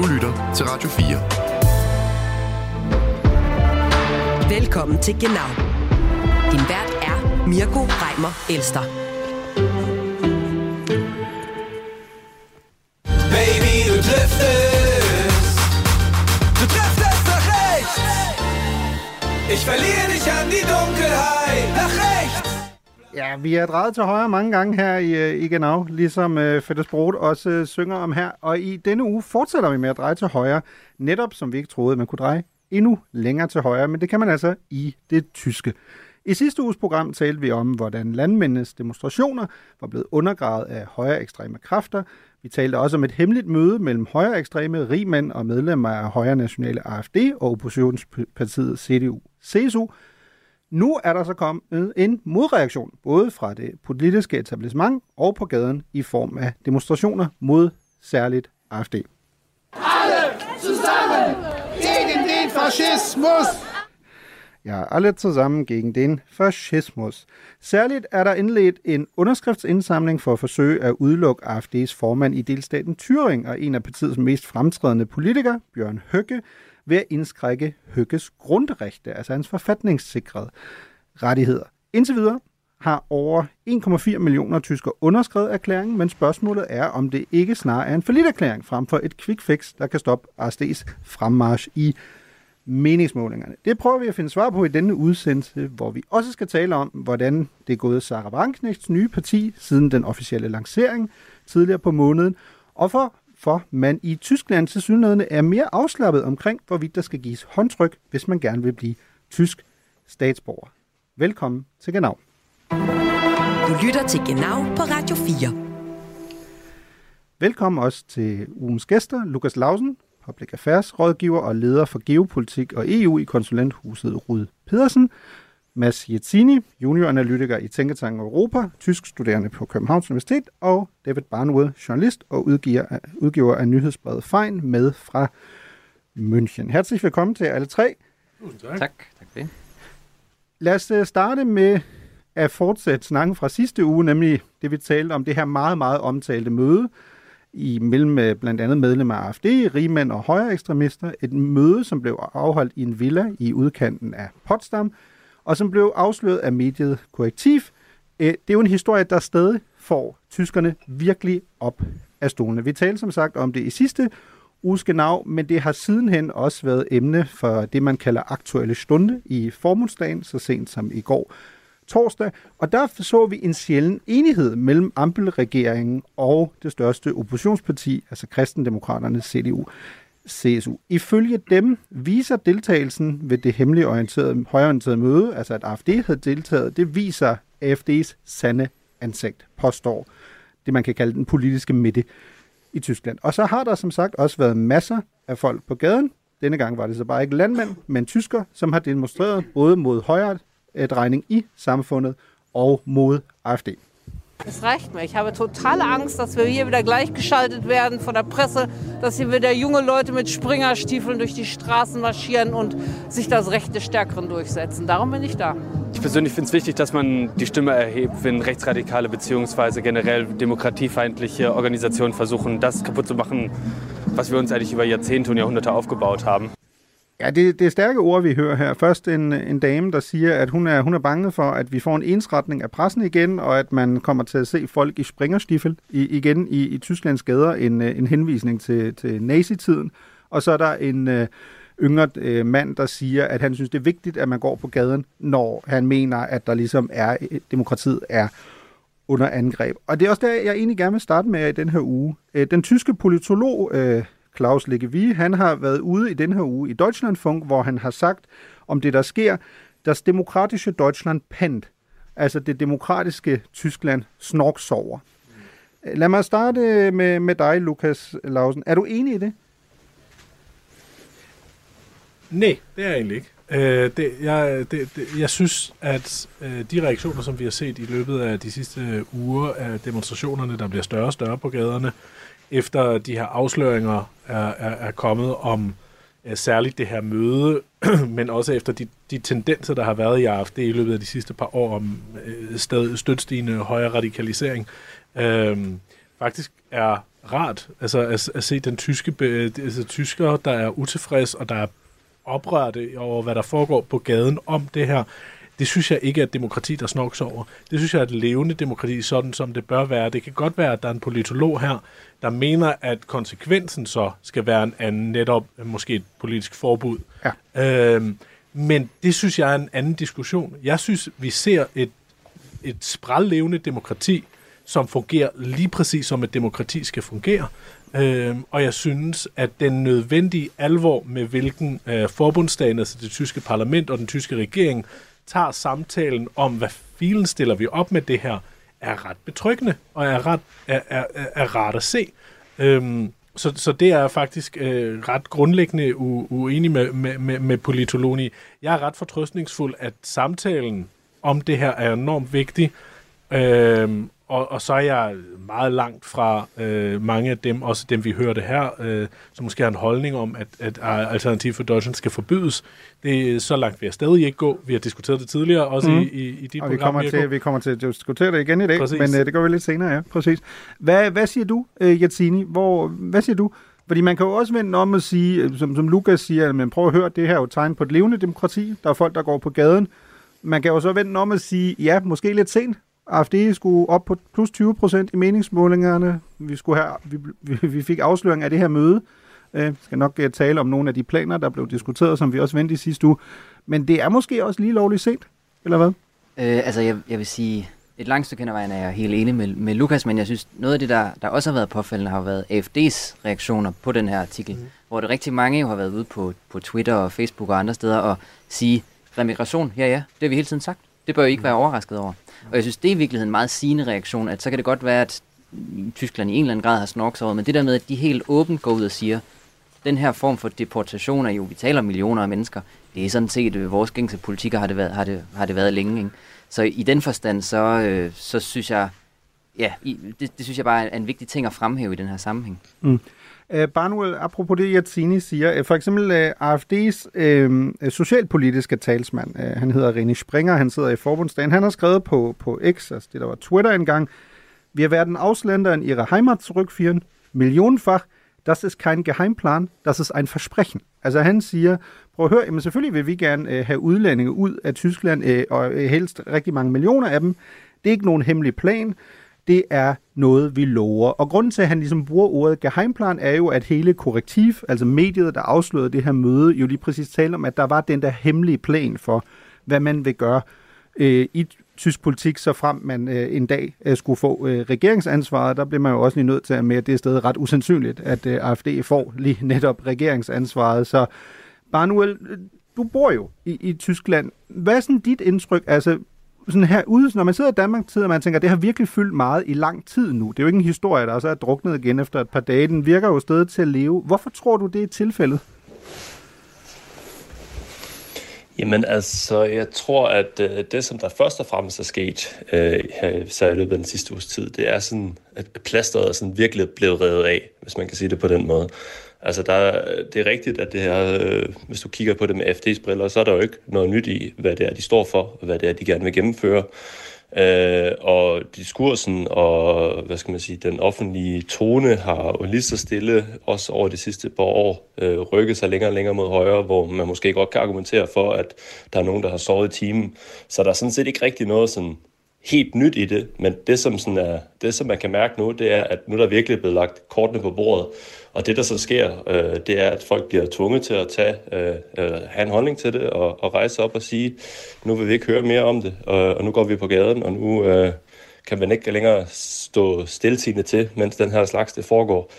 Du lytter til Radio 4. Velkommen til Genau. Din vært er Mirko Reimer Elster. Baby, du driftest. Du driftest nach rechts. Ich verliere dich an die Dunkelheit. Nach rechts. Ja, vi er drejet til højre mange gange her i, øh, i Genau, ligesom øh, Fætter Brot også øh, synger om her. Og i denne uge fortsætter vi med at dreje til højre, netop som vi ikke troede, man kunne dreje endnu længere til højre, men det kan man altså i det tyske. I sidste uges program talte vi om, hvordan landmændenes demonstrationer var blevet undergravet af højere ekstreme kræfter. Vi talte også om et hemmeligt møde mellem højere ekstreme rigmænd og medlemmer af højre nationale AFD og oppositionspartiet CDU-CSU. Nu er der så kommet en modreaktion, både fra det politiske etablissement og på gaden i form af demonstrationer mod særligt AFD. Alle zusammen gegen den Faschismus! Ja, alle sammen gegen den fascismus. Særligt er der indledt en underskriftsindsamling for at forsøge at udelukke AFD's formand i delstaten Thüringen og en af partiets mest fremtrædende politikere, Bjørn Høgge, ved at indskrække Høgges grundrechte, altså hans forfatningssikrede rettigheder. Indtil videre har over 1,4 millioner tysker underskrevet erklæringen, men spørgsmålet er, om det ikke snarere er en erklæring frem for et quick fix, der kan stoppe ASD's fremmarsch i meningsmålingerne. Det prøver vi at finde svar på i denne udsendelse, hvor vi også skal tale om, hvordan det er gået Sarah Wanknechts nye parti siden den officielle lancering tidligere på måneden, og for, for man i Tyskland til synligheden er mere afslappet omkring, hvorvidt der skal gives håndtryk, hvis man gerne vil blive tysk statsborger. Velkommen til Genau. Du lytter til Genau på Radio 4. Velkommen også til ugens gæster, Lukas Lausen, Public Affairs rådgiver og leder for geopolitik og EU i konsulenthuset Rud Pedersen, Mads Jetzini, junioranalytiker i Tænketanken Europa, tysk studerende på Københavns Universitet, og David Barnwood, journalist og udgiver, udgiver af nyhedsbrevet Fejn med fra München. Herzlich velkommen til alle tre. tak. Tak, tak det. Lad os øh, starte med at fortsætte snakken fra sidste uge, nemlig det vi talte om det her meget, meget omtalte møde, i mellem øh, blandt andet medlemmer af AFD, rigmænd og højre ekstremister. Et møde, som blev afholdt i en villa i udkanten af Potsdam, og som blev afsløret af mediet Korrektiv. Det er jo en historie, der stadig får tyskerne virkelig op af stolene. Vi talte som sagt om det i sidste uges genau, men det har sidenhen også været emne for det, man kalder aktuelle stunde i formundsdagen, så sent som i går torsdag, og der så vi en sjælden enighed mellem Ampel-regeringen og det største oppositionsparti, altså kristendemokraterne CDU. CSU. Ifølge dem viser deltagelsen ved det hemmelige orienterede, højorienterede møde, altså at AFD havde deltaget, det viser AFD's sande ansigt, påstår det, man kan kalde den politiske midte i Tyskland. Og så har der som sagt også været masser af folk på gaden. Denne gang var det så bare ikke landmænd, men tysker, som har demonstreret både mod højre øh, drejning i samfundet og mod AfD. Es reicht mir. Ich habe totale Angst, dass wir hier wieder gleichgeschaltet werden von der Presse, dass hier wieder junge Leute mit Springerstiefeln durch die Straßen marschieren und sich das Recht des Stärkeren durchsetzen. Darum bin ich da. Ich persönlich finde es wichtig, dass man die Stimme erhebt, wenn rechtsradikale bzw. generell demokratiefeindliche Organisationen versuchen, das kaputt zu machen, was wir uns eigentlich über Jahrzehnte und Jahrhunderte aufgebaut haben. Ja, det, det er stærke ord, vi hører her. Først en, en dame, der siger, at hun er, hun er bange for, at vi får en ensretning af pressen igen, og at man kommer til at se folk i springerstiefel i, igen i, i Tysklands gader. En, øh, en henvisning til, til nazitiden. Og så er der en øh, yngre øh, mand, der siger, at han synes, det er vigtigt, at man går på gaden, når han mener, at der ligesom er, øh, demokratiet er under angreb. Og det er også der, jeg egentlig gerne vil starte med i den her uge. Øh, den tyske politolog... Øh, Klaus Legevi, han har været ude i den her uge i Deutschlandfunk, hvor han har sagt om det, der sker, das demokratische Deutschland pennt. Altså det demokratiske Tyskland snorksover. Øh, lad mig starte med, med dig, Lukas Lausen. Er du enig i det? Nej, det er jeg egentlig ikke. Øh, det, jeg, det, det, jeg synes, at øh, de reaktioner, som vi har set i løbet af de sidste øh, uger af demonstrationerne, der bliver større og større på gaderne, efter de her afsløringer er, er, er kommet om uh, særligt det her møde, men også efter de, de tendenser, der har været i AFD i løbet af de sidste par år om uh, støtstigende højere radikalisering. øh, faktisk er rart, altså at, at se den tyske, altså, tyskere, der er utilfreds, og der er oprørte over, hvad der foregår på gaden om det her. Det synes jeg ikke er et demokrati, der snoks over. Det synes jeg er et levende demokrati, sådan som det bør være. Det kan godt være, at der er en politolog her, der mener, at konsekvensen så skal være en anden, netop måske et politisk forbud. Ja. Øhm, men det synes jeg er en anden diskussion. Jeg synes, vi ser et, et sprællevende demokrati, som fungerer lige præcis som et demokrati skal fungere. Øhm, og jeg synes, at den nødvendige alvor med hvilken øh, forbundsdagen, altså det tyske parlament og den tyske regering, tager samtalen om, hvad filen stiller vi op med det her, er ret betryggende og er ret, er, er, er, rart at se. Øhm, så, så det er faktisk øh, ret grundlæggende u, uenig med, med, med, med politologen i. Jeg er ret fortrøstningsfuld, at samtalen om det her er enormt vigtig. Øhm, og, og så er jeg meget langt fra øh, mange af dem, også dem vi hørte her, øh, som måske har en holdning om, at, at Alternativ for Deutschland skal forbydes. Det er så langt vil jeg stadig ikke gå. Vi har diskuteret det tidligere, også mm. i, i, i dit Og program. vi kommer, Mirko. til, vi kommer til at diskutere det igen i dag, Præcis. men øh, det gør vi lidt senere, ja, præcis. Hvad, hvad siger du, øh, Jatsini? Hvor, hvad siger du? Fordi man kan jo også vende om at sige, øh, som, som Lukas siger, men prøv at høre, det her er jo tegn på et levende demokrati. Der er folk, der går på gaden. Man kan jo så vende om at sige, ja, måske lidt sent. AFD skulle op på plus 20 procent i meningsmålingerne. Vi, skulle have, vi, vi, vi fik afsløring af det her møde. Øh, vi skal nok øh, tale om nogle af de planer, der blev diskuteret, som vi også vendte i sidste uge. Men det er måske også lige lovligt sent, eller hvad? Øh, altså, jeg, jeg vil sige, et langt stykke hen ad vejen er jeg helt enig med, med Lukas, men jeg synes, noget af det, der, der også har været påfældende, har været AFD's reaktioner på den her artikel, mm. hvor det rigtig mange jo har været ude på, på Twitter og Facebook og andre steder og sige, remigration, ja ja, det har vi hele tiden sagt. Det bør I ikke være overrasket over. Og jeg synes, det er i virkeligheden en meget sigende reaktion, at så kan det godt være, at Tyskland i en eller anden grad har snorks over, men det der med, at de helt åbent går ud og siger, den her form for deportation er jo, vi taler om millioner af mennesker, det er sådan set øh, vores gængse politikker har det været, har det, har det været længe. Ikke? Så i den forstand, så, øh, så synes jeg, ja, i, det, det synes jeg bare er en vigtig ting at fremhæve i den her sammenhæng. Mm. Øh, uh, Barnuel, apropos det, Yatsini siger, øh, for eksempel øh, AFD's øh, socialpolitiske talsmand, øh, han hedder René Springer, han sidder i forbundsdagen, han har skrevet på, på X, altså det der var Twitter engang, wir werden Ausländer in ihre Heimat zurückführen, millionenfach, das ist kein Geheimplan, das ist ein Versprechen. Altså han siger, prøv at høre, jamen selvfølgelig vil vi gerne øh, have udlændinge ud af Tyskland, øh, og helst rigtig mange millioner af dem. Det er ikke nogen hemmelig plan, det er noget, vi lover. Og grunden til, at han ligesom bruger ordet geheimplan, er jo, at hele korrektiv, altså mediet, der afslørede det her møde, jo lige præcis talte om, at der var den der hemmelige plan for, hvad man vil gøre øh, i tysk politik, så frem man øh, en dag øh, skulle få øh, regeringsansvaret. Der bliver man jo også lige nødt til at med, at det er stadig ret usandsynligt, at øh, AFD får lige netop regeringsansvaret. Så Barnuel, øh, du bor jo i, i Tyskland. Hvad er sådan dit indtryk? Altså, sådan her ude, når man sidder i Danmark, sidder man og tænker, at det har virkelig fyldt meget i lang tid nu. Det er jo ikke en historie, der også er druknet igen efter et par dage. Den virker jo stadig til at leve. Hvorfor tror du, det er tilfældet? Jamen altså, jeg tror, at øh, det, som der først og fremmest er sket øh, så i løbet af den sidste uges tid, det er sådan, at plasteret er sådan virkelig blevet revet af, hvis man kan sige det på den måde. Altså, der, det er rigtigt, at det her, øh, hvis du kigger på det med FD's briller, så er der jo ikke noget nyt i, hvad det er, de står for, og hvad det er, de gerne vil gennemføre. Øh, og diskursen og, hvad skal man sige, den offentlige tone har jo lige så stille, også over de sidste par år, øh, rykket sig længere og længere mod højre, hvor man måske godt kan argumentere for, at der er nogen, der har sovet i timen. Så der er sådan set ikke rigtig noget sådan helt nyt i det, men det som, sådan er, det, som man kan mærke nu, det er, at nu er der virkelig blevet lagt kortene på bordet, og det, der så sker, øh, det er, at folk bliver tvunget til at tage, øh, øh, have en holdning til det, og, og rejse op og sige, nu vil vi ikke høre mere om det, og, og nu går vi på gaden, og nu øh, kan man ikke længere stå stiltigende til, mens den her slags det foregår.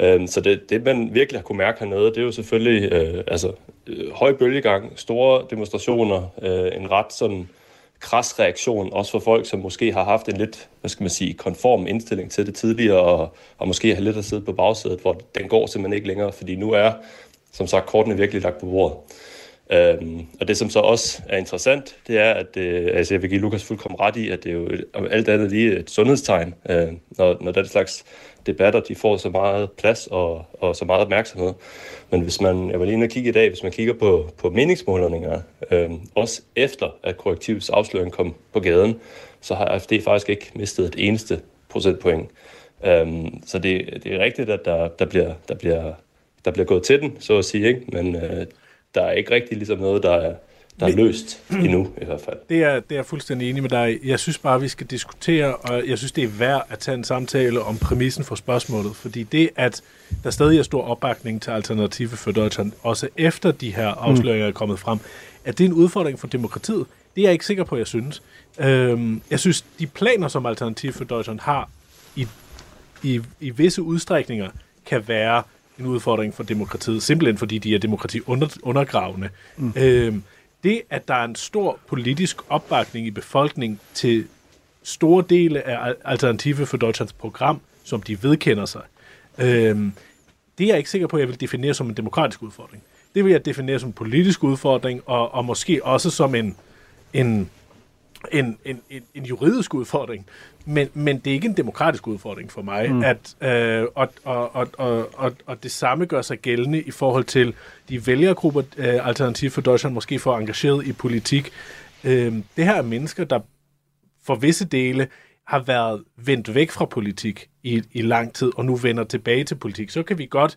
Øh, så det, det, man virkelig har kunne mærke hernede, det er jo selvfølgelig øh, altså, øh, høj bølgegang, store demonstrationer, øh, en ret sådan kras reaktion, også for folk, som måske har haft en lidt, hvad skal man sige, konform indstilling til det tidligere, og, og måske har lidt at sidde på bagsædet, hvor den går simpelthen ikke længere, fordi nu er, som sagt, kortene virkelig lagt på bordet. Øhm, og det, som så også er interessant, det er, at øh, altså jeg vil give Lukas fuldkommen ret i, at det er jo et, alt andet lige et sundhedstegn, øh, når, når den slags debatter, de får så meget plads og, og så meget opmærksomhed. Men hvis man, jeg var lige inde og kigge i dag, hvis man kigger på, på meningsmålinger, øh, også efter at korrektivs afsløring kom på gaden, så har AFD faktisk ikke mistet et eneste procentpoint. Øh, så det, det er rigtigt, at der, der, bliver, der, bliver, der bliver gået til den, så at sige, ikke? men øh, der er ikke rigtig ligesom noget, der er, der er løst endnu i hvert fald. Det er, det er jeg fuldstændig enig med dig. Jeg synes bare, vi skal diskutere, og jeg synes, det er værd at tage en samtale om præmissen for spørgsmålet, fordi det, at der stadig er stor opbakning til Alternative for Deutschland, også efter de her afsløringer er kommet frem, at det er en udfordring for demokratiet. Det er jeg ikke sikker på, jeg synes. Øhm, jeg synes, de planer, som Alternative for Deutschland har i, i, i visse udstrækninger, kan være en udfordring for demokratiet, simpelthen fordi de er demokrati under, undergravende. Mm. Øhm, det, at der er en stor politisk opbakning i befolkningen til store dele af Alternative for Deutschlands program, som de vedkender sig, øhm, det er jeg ikke sikker på, at jeg vil definere som en demokratisk udfordring. Det vil jeg definere som en politisk udfordring, og, og måske også som en, en, en, en, en, en juridisk udfordring. Men, men det er ikke en demokratisk udfordring for mig, mm. at, øh, og, og, og, og, og, og det samme gør sig gældende i forhold til de vælgergrupper, øh, Alternativ for Deutschland måske får engageret i politik. Øh, det her er mennesker, der for visse dele har været vendt væk fra politik i, i lang tid, og nu vender tilbage til politik. Så kan vi godt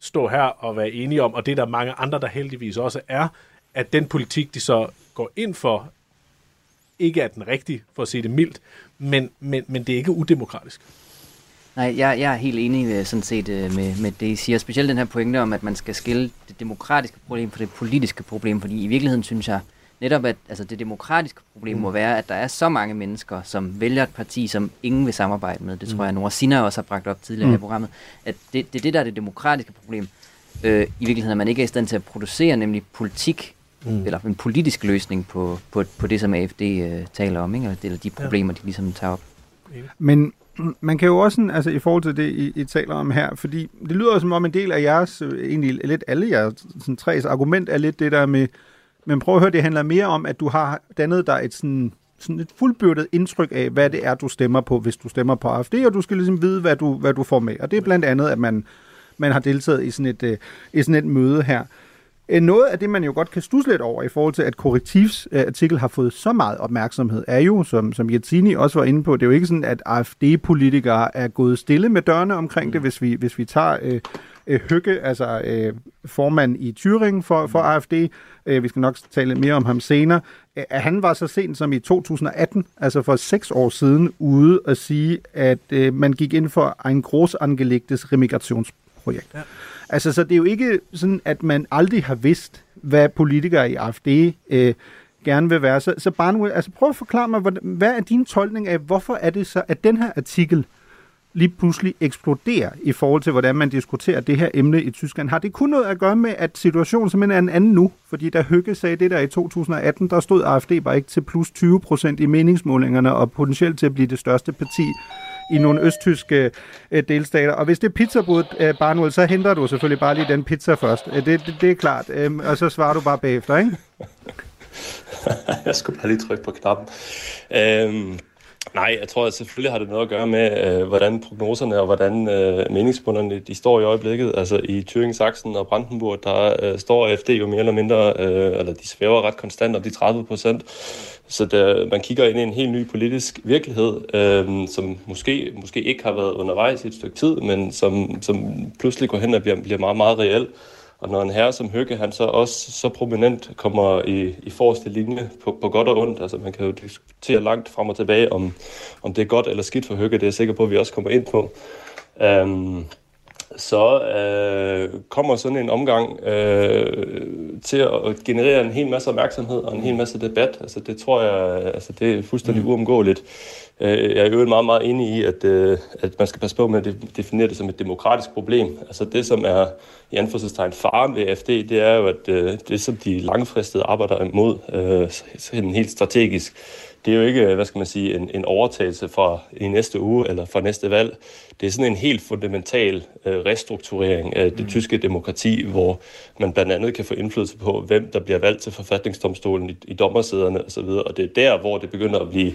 stå her og være enige om, og det er der mange andre, der heldigvis også er, at den politik, de så går ind for, ikke er den rigtige, for at sige det mildt, men, men, men det er ikke udemokratisk. Nej, jeg, jeg er helt enig øh, sådan set øh, med, med det, I siger. Specielt den her pointe om, at man skal skille det demokratiske problem fra det politiske problem, fordi i virkeligheden synes jeg netop, at altså, det demokratiske problem mm. må være, at der er så mange mennesker, som vælger et parti, som ingen vil samarbejde med. Det tror mm. jeg, Nora Sina også har bragt op tidligere mm. i programmet. At det, det er det, der er det demokratiske problem. Øh, I virkeligheden er man ikke i stand til at producere, nemlig politik, mm. eller en politisk løsning på, på, på det, som AFD øh, taler om, ikke? eller de problemer, ja. de ligesom tager op. Men man kan jo også, altså i forhold til det, I, I taler om her, fordi det lyder som om en del af jeres, øh, egentlig lidt alle jeres sådan, tres argument er lidt det der med, men prøv at høre, det handler mere om, at du har dannet dig et sådan, sådan et fuldbyrdet indtryk af, hvad det er, du stemmer på, hvis du stemmer på AFD, og du skal ligesom vide, hvad du, hvad du får med. Og det er blandt andet, at man, man har deltaget i sådan et, uh, i sådan et møde her. Øh, noget af det, man jo godt kan stusse lidt over i forhold til, at Korrektivs øh, artikel har fået så meget opmærksomhed, er jo, som, som Jetzini også var inde på, det er jo ikke sådan, at AFD-politikere er gået stille med dørene omkring det, hvis vi, hvis vi tager øh, øh, Høgge, altså øh, formand i Thüringen for, for AFD, øh, vi skal nok tale lidt mere om ham senere, øh, han var så sent som i 2018, altså for seks år siden, ude at sige, at øh, man gik ind for en großangelegtes remigrationsprojekt. Ja. Altså, så det er jo ikke sådan, at man aldrig har vidst, hvad politikere i AFD øh, gerne vil være. Så, så bare altså prøv at forklare mig, hvad, hvad er din tolkning af, hvorfor er det så, at den her artikel lige pludselig eksploderer i forhold til, hvordan man diskuterer det her emne i Tyskland. Har det kun noget at gøre med, at situationen simpelthen er en anden nu? Fordi da Høgge sagde det der i 2018, der stod AFD bare ikke til plus 20 procent i meningsmålingerne og potentielt til at blive det største parti i nogle østtyske øh, delstater. Og hvis det er pizzabud, øh, Barnwell, så henter du selvfølgelig bare lige den pizza først. Øh, det, det, det er klart. Øh, og så svarer du bare bagefter, ikke? jeg skulle bare lige trykke på knappen. Øhm, nej, jeg tror, at selvfølgelig har det noget at gøre med, øh, hvordan prognoserne og hvordan øh, meningsmålerne de står i øjeblikket. Altså i Thüringen, Sachsen og Brandenburg, der øh, står AFD jo mere eller mindre, øh, eller de svæver ret konstant om de 30 procent. Så der, man kigger ind i en helt ny politisk virkelighed, øh, som måske, måske ikke har været undervejs i et stykke tid, men som, som pludselig går hen og bliver, bliver meget, meget reel. Og når en herre som Høgge, han så også så prominent kommer i, i forreste linje på, på godt og ondt, altså man kan jo diskutere langt frem og tilbage, om, om det er godt eller skidt for Høgge, det er jeg sikker på, at vi også kommer ind på. Um, så øh, kommer sådan en omgang øh, til at generere en hel masse opmærksomhed og en hel masse debat. Altså det tror jeg, altså det er fuldstændig mm. uomgåeligt. Øh, jeg er jo meget, meget enig i, at, øh, at man skal passe på med at definere det som et demokratisk problem. Altså det, som er i anførselstegn faren ved AFD, det er jo, at øh, det, som de langfristede arbejder imod, øh, helt strategisk, det er jo ikke, hvad skal man sige, en, en overtagelse fra i næste uge eller fra næste valg. Det er sådan en helt fundamental øh, restrukturering af det mm. tyske demokrati, hvor man blandt andet kan få indflydelse på, hvem der bliver valgt til forfatningsdomstolen i, i dommersæderne osv., og det er der, hvor det begynder at blive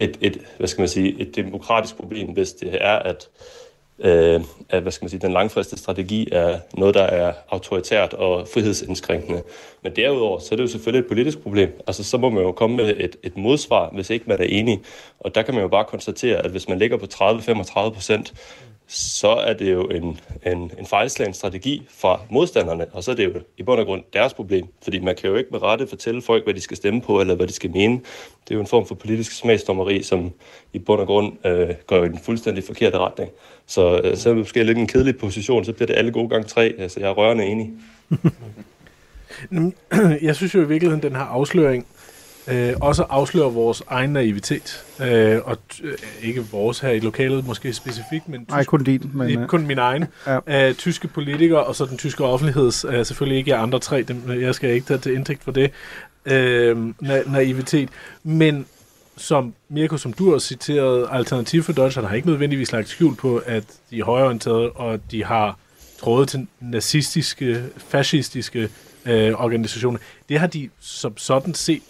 et, et, hvad skal man sige, et demokratisk problem, hvis det er, at øh, at hvad skal man sige, den langfristede strategi er noget, der er autoritært og frihedsindskrænkende. Men derudover, så er det jo selvfølgelig et politisk problem. Altså, så må man jo komme med et, et modsvar, hvis ikke man er enig. Og der kan man jo bare konstatere, at hvis man ligger på 30-35 procent, så er det jo en, en, en fejlslagen strategi fra modstanderne, og så er det jo i bund og grund deres problem, fordi man kan jo ikke med rette fortælle folk, hvad de skal stemme på, eller hvad de skal mene. Det er jo en form for politisk smagsdommeri, som i bund og grund øh, går i den fuldstændig forkerte retning. Så øh, så er det måske lidt en kedelig position, så bliver det alle gode gange tre, altså jeg er rørende enig. Jeg synes jo i virkeligheden, den her afsløring øh, også afslører vores egen naivitet. Øh, og øh, ikke vores her i lokalet måske specifikt, men, Nej, kun din. Men, Men, kun min egen. Ja. Øh, tyske politikere og så den tyske offentligheds, øh, selvfølgelig ikke andre tre, dem, jeg skal ikke tage til indtægt for det, øh, na- naivitet. Men som Mirko, som du har citeret, Alternativ for Deutschland har ikke nødvendigvis lagt skjul på, at de er højorienterede, og de har trådet til nazistiske, fascistiske øh, organisationer. Det har de som sådan set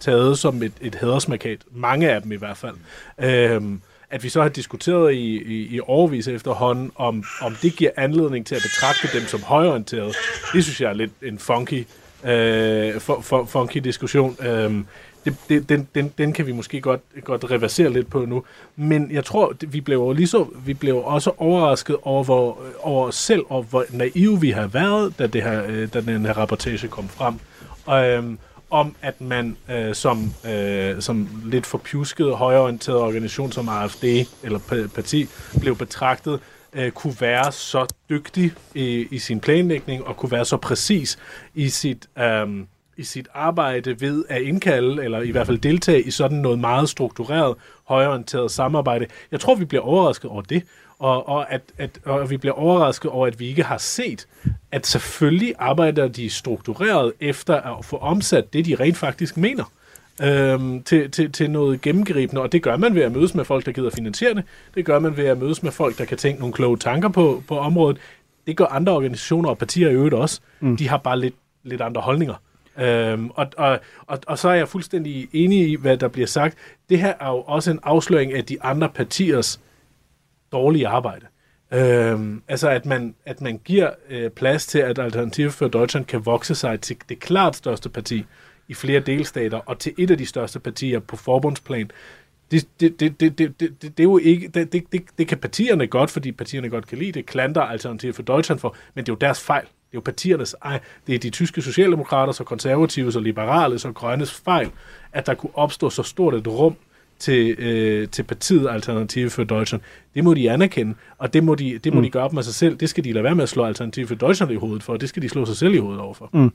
taget som et, et hædersmarkat. Mange af dem i hvert fald. Øhm, at vi så har diskuteret i, i, i overvis efterhånden, om, om det giver anledning til at betragte dem som højorienterede. Det synes jeg er lidt en funky, øh, for, for, funky diskussion. Øhm, det, det, den, den, den kan vi måske godt, godt reversere lidt på nu. Men jeg tror, vi blev, lige så, vi blev også overrasket over, hvor, over os selv, og hvor naive vi har været, da, det her, øh, da den her rapportage kom frem. Og, Øhm, om at man øh, som, øh, som lidt forpjusket højreorienteret organisation som AFD eller parti blev betragtet, øh, kunne være så dygtig i, i sin planlægning og kunne være så præcis i sit, øh, i sit arbejde ved at indkalde, eller i hvert fald deltage i sådan noget meget struktureret, højreorienteret samarbejde. Jeg tror, vi bliver overrasket over det, og, og, at, at, og vi bliver overrasket over, at vi ikke har set, at selvfølgelig arbejder de struktureret efter at få omsat det, de rent faktisk mener øhm, til, til, til noget gennemgribende, og det gør man ved at mødes med folk, der gider finansiere det. Det gør man ved at mødes med folk, der kan tænke nogle kloge tanker på, på området. Det gør andre organisationer og partier i øvrigt også. Mm. De har bare lidt, lidt andre holdninger. Øhm, og, og, og, og så er jeg fuldstændig enig i, hvad der bliver sagt. Det her er jo også en afsløring af de andre partiers dårlige arbejde. Øhm, altså at man, at man giver øh, plads til, at Alternativ for Deutschland kan vokse sig til det klart største parti i flere delstater, og til et af de største partier på forbundsplan. Det, det, det, det, det, det, det, det er jo ikke, det, det, det, det kan partierne godt, fordi partierne godt kan lide det, klandrer Alternativ for Deutschland for, men det er jo deres fejl. Det er jo partiernes ej, det er de tyske socialdemokrater, så konservative, så liberale, så grønnes fejl, at der kunne opstå så stort et rum til, øh, til partiet Alternative for Deutschland. Det må de anerkende, og det må de, det må mm. de gøre op med sig selv. Det skal de lade være med at slå Alternative for Deutschland i hovedet for. Det skal de slå sig selv i hovedet overfor. Mm.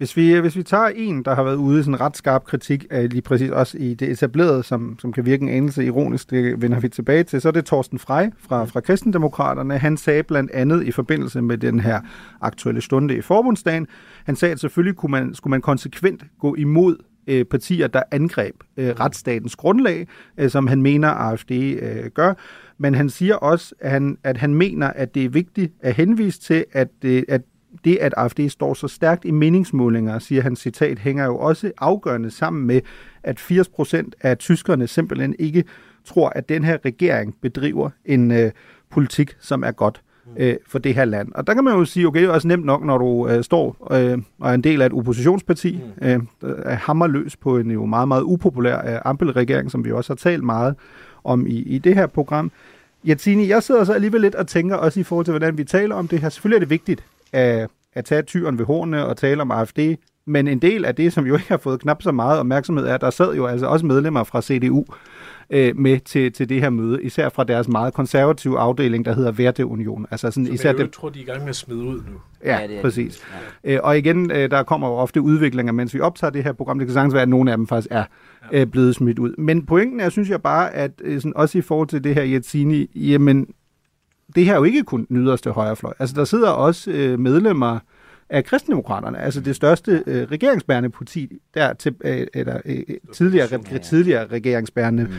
Hvis vi, hvis vi tager en, der har været ude i sådan en ret skarp kritik af lige præcis også i det etablerede, som, som kan virke en anelse ironisk, det vender vi tilbage til, så er det Torsten Frey fra, fra Kristendemokraterne. Han sagde blandt andet i forbindelse med den her aktuelle stunde i forbundsdagen, han sagde, at selvfølgelig kunne man, skulle man konsekvent gå imod øh, partier, der angreb øh, retsstatens grundlag, øh, som han mener, AFD øh, gør. Men han siger også, at han, at han mener, at det er vigtigt at henvise til, at, øh, at det, at AFD står så stærkt i meningsmålinger, siger han citat, hænger jo også afgørende sammen med, at 80 procent af tyskerne simpelthen ikke tror, at den her regering bedriver en øh, politik, som er godt øh, for det her land. Og der kan man jo sige, okay, det er også nemt nok, når du øh, står øh, og er en del af et oppositionsparti, øh, der er hammerløs på en jo meget, meget upopulær øh, ampelregering, som vi også har talt meget om i, i det her program. Yatsini, jeg sidder så alligevel lidt og tænker også i forhold til, hvordan vi taler om det her. Selvfølgelig er det vigtigt at, at tage tyren ved hornene og tale om AFD, men en del af det, som jo ikke har fået knap så meget opmærksomhed, er, at der sad jo altså også medlemmer fra CDU øh, med til, til det her møde, især fra deres meget konservative afdeling, der hedder Verte Union. Altså sådan, Som især jeg dem, jo tror, de er i gang med at smide ud nu. Ja, Ja, det er præcis. Ja. Øh, og igen, øh, der kommer jo ofte udviklinger, mens vi optager det her program. Det kan sagtens være, at nogle af dem faktisk er øh, blevet smidt ud. Men pointen er, synes jeg bare, at øh, sådan, også i forhold til det her Jetsini, jamen, det her er jo ikke kun den yderste højrefløj. Altså, der sidder også øh, medlemmer af kristendemokraterne, altså det største øh, regeringsbærende parti, der til, øh, eller, øh, tidligere, re, tidligere regeringsbærende mm.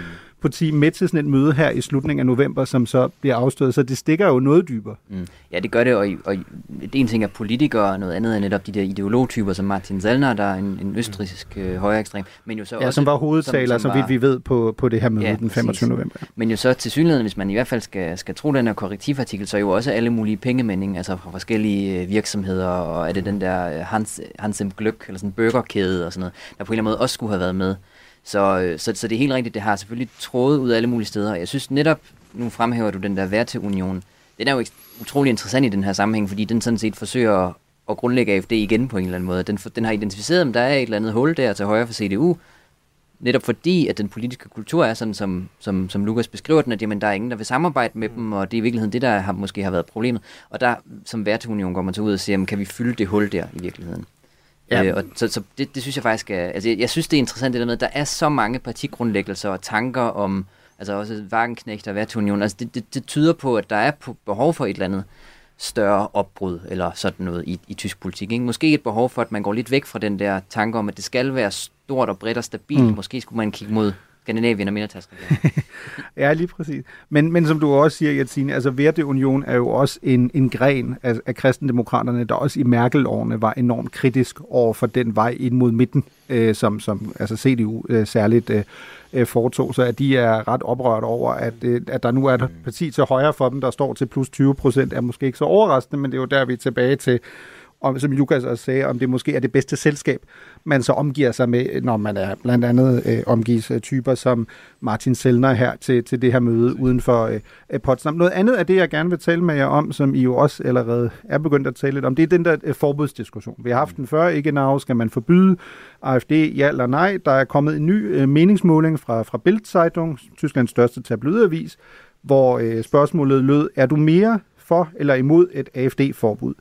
Parti med til sådan et møde her i slutningen af november, som så bliver afstået, så det stikker jo noget dybere. Mm. Ja, det gør det, og, og det ene ting er politikere, og noget andet er netop de der ideologtyper, som Martin Zellner, der er en, en østrisk øh, højre ekstrem, men jo så ja, også, som var hovedtaler, som, som var, vi, vi ved på, på det her møde Ja, den 25. præcis. november. Men jo så til synligheden, hvis man i hvert fald skal, skal tro den her korrektivartikel, så er jo også alle mulige pengemænding, altså fra forskellige øh, virksomheder, og er det den der øh, Hans, Hansem Gløk, eller sådan en burgerkæde og sådan noget, der på en eller anden måde også skulle have været med. Så, øh, så, så det er helt rigtigt, det har selvfølgelig trådet ud af alle mulige steder. Jeg synes netop, nu fremhæver du den der Værteunion, den er jo utrolig interessant i den her sammenhæng, fordi den sådan set forsøger at, at grundlægge AFD igen på en eller anden måde. Den, den har identificeret, om der er et eller andet hul der til højre for CDU, netop fordi, at den politiske kultur er sådan, som, som, som Lukas beskriver den, at jamen, der er ingen, der vil samarbejde med dem, og det er i virkeligheden det, der har, måske har været problemet. Og der, som værteunion, går man så ud og siger, jamen, kan vi fylde det hul der i virkeligheden? Ja. Øh, og så, så det, det synes jeg faktisk er, altså jeg, jeg synes det er interessant det der med, at der er så mange partigrundlæggelser og tanker om, altså også Wagenknecht og Værtunion, altså det, det, det tyder på, at der er behov for et eller andet større opbrud eller sådan noget i, i tysk politik. Ikke? Måske et behov for, at man går lidt væk fra den der tanke om, at det skal være stort og bredt og stabilt. Mm. Måske skulle man kigge mod Skandinavien og mindretalsregeringen. Ja, lige præcis. Men, men som du også siger, Jensine, altså Werteunion er jo også en, en gren af, af kristendemokraterne, der også i Merkel-årene var enormt kritisk over for den vej ind mod midten, øh, som, som altså CDU øh, særligt øh, øh, foretog. Så at de er ret oprørt over, at, øh, at der nu er et parti til højre for dem, der står til plus 20 procent, er måske ikke så overraskende, men det er jo der, vi er tilbage til, om, som Lukas også sagde, om det måske er det bedste selskab, man så omgiver sig med, når man er blandt andet øh, omgives af typer som Martin Sellner her til, til det her møde uden for øh, øh, Potsdam. Noget andet af det, jeg gerne vil tale med jer om, som I jo også allerede er begyndt at tale lidt om, det er den der øh, forbudsdiskussion. Vi har haft den før, ikke nav, skal man forbyde AFD, ja eller nej. Der er kommet en ny øh, meningsmåling fra, fra Bild-Zeitung, Tysklands største tabloidavis, hvor øh, spørgsmålet lød, er du mere for eller imod et AFD-forbud?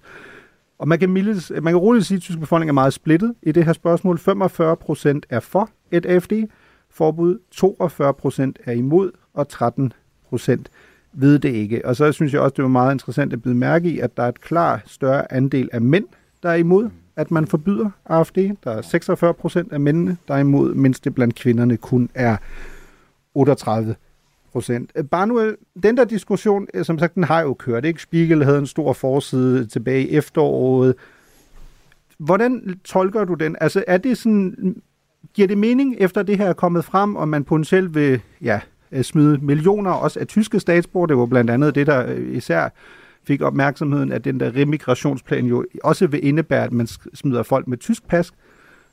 Og man kan, mildes, man kan roligt sige, at tysk befolkning er meget splittet i det her spørgsmål. 45 procent er for et AFD-forbud, 42 procent er imod, og 13 procent ved det ikke. Og så synes jeg også, det var meget interessant at byde mærke i, at der er et klar større andel af mænd, der er imod, at man forbyder AFD. Der er 46 procent af mændene, der er imod, mens det blandt kvinderne kun er 38 procent. Øh, Barnuel, den der diskussion, øh, som sagt, den har jo kørt. Ikke? Spiegel havde en stor forside tilbage i efteråret. Hvordan tolker du den? Altså, er det sådan, giver det mening, efter det her er kommet frem, og man potentielt vil ja, øh, smide millioner også af tyske statsborger? Det var blandt andet det, der især fik opmærksomheden, at den der remigrationsplan jo også vil indebære, at man smider folk med tysk pas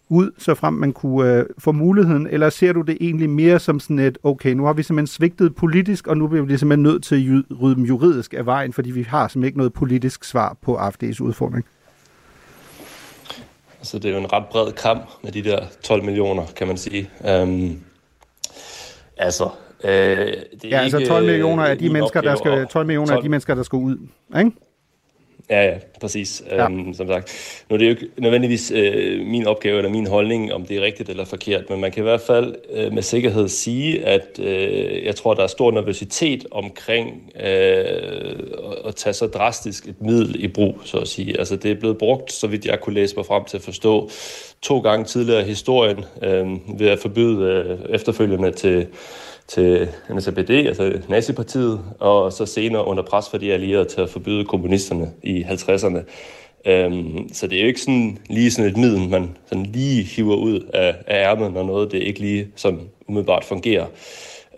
ud, så frem man kunne øh, få muligheden, eller ser du det egentlig mere som sådan et, okay, nu har vi simpelthen svigtet politisk, og nu bliver vi simpelthen nødt til at rydde dem juridisk af vejen, fordi vi har simpelthen ikke noget politisk svar på AFD's udfordring. Altså, det er jo en ret bred kamp med de der 12 millioner, kan man sige. Um, altså, øh, det er Ja, altså ikke, 12 millioner af øh, de min mennesker, der skal, at- 12 millioner af de mennesker, der skal ud, ikke? Ja, ja, præcis. Ja. Um, som sagt. Nu er det jo ikke nødvendigvis øh, min opgave eller min holdning, om det er rigtigt eller forkert, men man kan i hvert fald øh, med sikkerhed sige, at øh, jeg tror, der er stor nervøsitet omkring øh, at- at tage så drastisk et middel i brug, så at sige. Altså det er blevet brugt, så vidt jeg kunne læse mig frem til at forstå, to gange tidligere i historien øh, ved at forbyde øh, efterfølgende til til NSAPD, altså Nazipartiet, og så senere under pres for de allierede til at forbyde kommunisterne i 50'erne. Øhm, så det er jo ikke sådan, lige sådan et middel, man sådan lige hiver ud af, af ærmet, når noget det ikke lige sådan umiddelbart fungerer.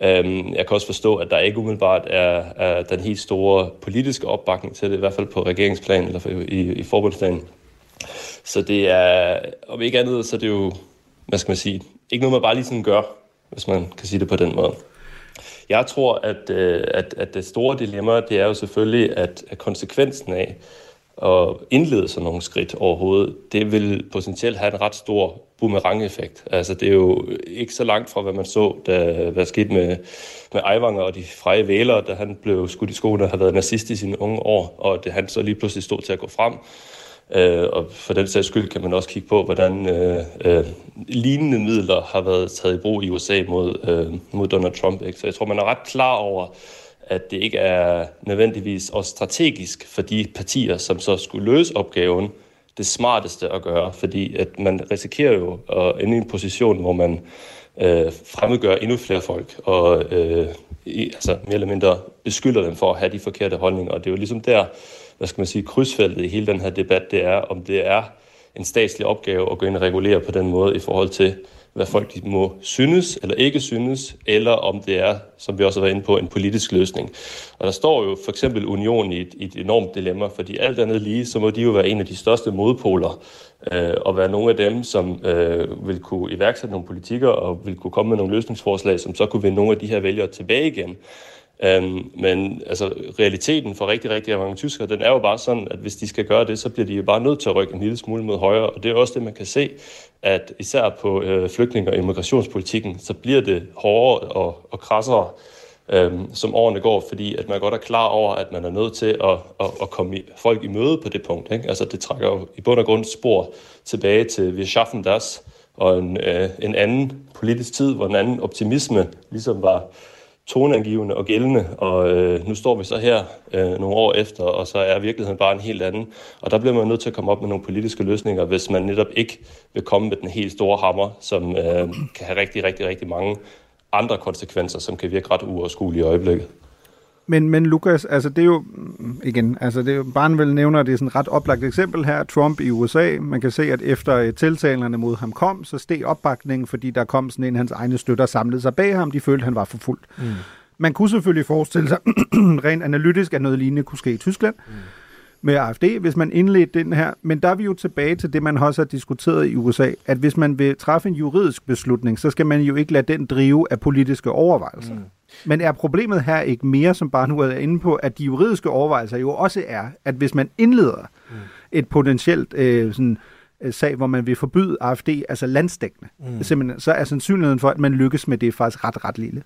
Øhm, jeg kan også forstå, at der ikke umiddelbart er, er den helt store politiske opbakning til det, i hvert fald på regeringsplan eller i, i forbundsplanen. Så det er, om ikke andet, så er det jo, hvad skal man sige, ikke noget, man bare lige sådan gør, hvis man kan sige det på den måde. Jeg tror, at, øh, at, at det store dilemma, det er jo selvfølgelig, at, at konsekvensen af at indlede sådan nogle skridt overhovedet, det vil potentielt have en ret stor boomerang-effekt. Altså, det er jo ikke så langt fra, hvad man så, da, hvad skete med, med Eivanger og de frie vælere, da han blev skudt i skoene og havde været nazist i sine unge år, og det han så lige pludselig stod til at gå frem. Øh, og for den sags skyld kan man også kigge på, hvordan øh, øh, lignende midler har været taget i brug i USA mod, øh, mod Donald Trump. Ikke? Så jeg tror, man er ret klar over, at det ikke er nødvendigvis også strategisk for de partier, som så skulle løse opgaven, det smarteste at gøre, fordi at man risikerer jo at ende i en position, hvor man øh, fremmedgør endnu flere folk og øh, i, altså mere eller mindre beskylder dem for at have de forkerte holdninger. Og det er jo ligesom der, hvad skal man sige, krydsfeltet i hele den her debat, det er, om det er en statslig opgave at gå ind og regulere på den måde i forhold til, hvad folk de må synes eller ikke synes, eller om det er, som vi også har været inde på, en politisk løsning. Og der står jo for eksempel unionen i et, i et enormt dilemma, fordi alt andet lige, så må de jo være en af de største modpoler, øh, og være nogle af dem, som øh, vil kunne iværksætte nogle politikker og vil kunne komme med nogle løsningsforslag, som så kunne vinde nogle af de her vælgere tilbage igen. Øhm, men altså, realiteten for rigtig, rigtig mange tyskere, den er jo bare sådan, at hvis de skal gøre det, så bliver de jo bare nødt til at rykke en lille smule mod højre. Og det er også det, man kan se, at især på øh, flygtninge- og immigrationspolitikken, så bliver det hårdere og, og krassere, øhm, som årene går, fordi at man godt er klar over, at man er nødt til at, at, at komme i, folk i møde på det punkt. Ikke? Altså det trækker jo i bund og grund spor tilbage til Vi schaffen das, og en, øh, en anden politisk tid, hvor en anden optimisme ligesom var toneangivende og gældende, og øh, nu står vi så her øh, nogle år efter, og så er virkeligheden bare en helt anden. Og der bliver man nødt til at komme op med nogle politiske løsninger, hvis man netop ikke vil komme med den helt store hammer, som øh, kan have rigtig, rigtig, rigtig mange andre konsekvenser, som kan virke ret uoverskuelige i øjeblikket. Men, men Lukas, altså det er jo, igen, altså det er jo, Barnvel nævner, det er sådan et ret oplagt eksempel her, Trump i USA. Man kan se, at efter tiltalerne mod ham kom, så steg opbakningen, fordi der kom sådan en hans egne støtter samlede sig bag ham. De følte, at han var for fuldt. Mm. Man kunne selvfølgelig forestille sig, rent analytisk, at noget lignende kunne ske i Tyskland. Mm med AFD, hvis man indledte den her. Men der er vi jo tilbage til det, man også har diskuteret i USA, at hvis man vil træffe en juridisk beslutning, så skal man jo ikke lade den drive af politiske overvejelser. Mm. Men er problemet her ikke mere, som bare nu er inde på, at de juridiske overvejelser jo også er, at hvis man indleder mm. et potentielt øh, sådan, øh, sag, hvor man vil forbyde AFD, altså landsdækkende, mm. simpelthen, så er sandsynligheden for, at man lykkes med det faktisk ret, ret lille.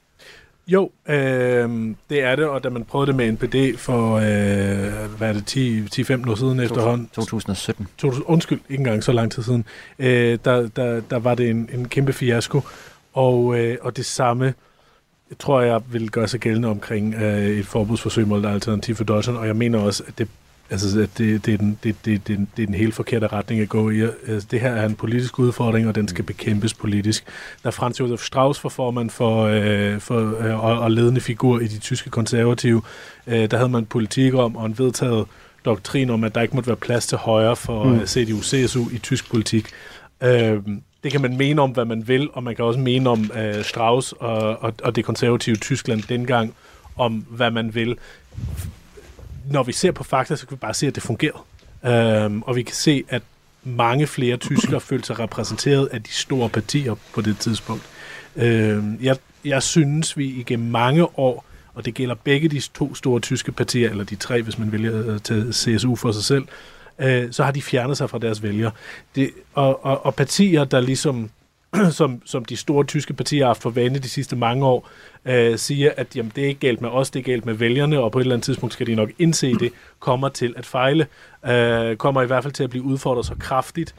Jo, øh, det er det, og da man prøvede det med NPD for, øh, hvad er det, 10-15 år siden efterhånden? 2017. 2000, undskyld, ikke engang så lang tid siden. Øh, der, der, der var det en, en kæmpe fiasko, og, øh, og det samme tror jeg vil gøre sig gældende omkring øh, et forbudsforsøg mod Alternativ for Deutschland, og jeg mener også, at det Altså, at det, det, er den, det, det, det, det er den helt forkerte retning at gå i. Altså, det her er en politisk udfordring, og den skal bekæmpes politisk. Da Franz Josef Strauss var formand for, øh, for øh, og, og ledende figur i de tyske konservative, øh, der havde man politik om og en vedtaget doktrin om, at der ikke måtte være plads til højre for mm. CDU-CSU i tysk politik. Øh, det kan man mene om, hvad man vil, og man kan også mene om øh, Strauss og, og, og det konservative Tyskland dengang, om hvad man vil. Når vi ser på fakta, så kan vi bare se, at det fungerede. Øhm, og vi kan se, at mange flere tyskere følte sig repræsenteret af de store partier på det tidspunkt. Øhm, jeg, jeg synes, vi igennem mange år, og det gælder begge de to store tyske partier, eller de tre, hvis man vælger øh, at tage CSU for sig selv, øh, så har de fjernet sig fra deres vælgere. Det, og, og, og partier, der ligesom som, som de store tyske partier har haft for vane de sidste mange år, øh, siger, at jamen, det er ikke galt med os, det er galt med vælgerne, og på et eller andet tidspunkt skal de nok indse det, kommer til at fejle, øh, kommer i hvert fald til at blive udfordret så kraftigt,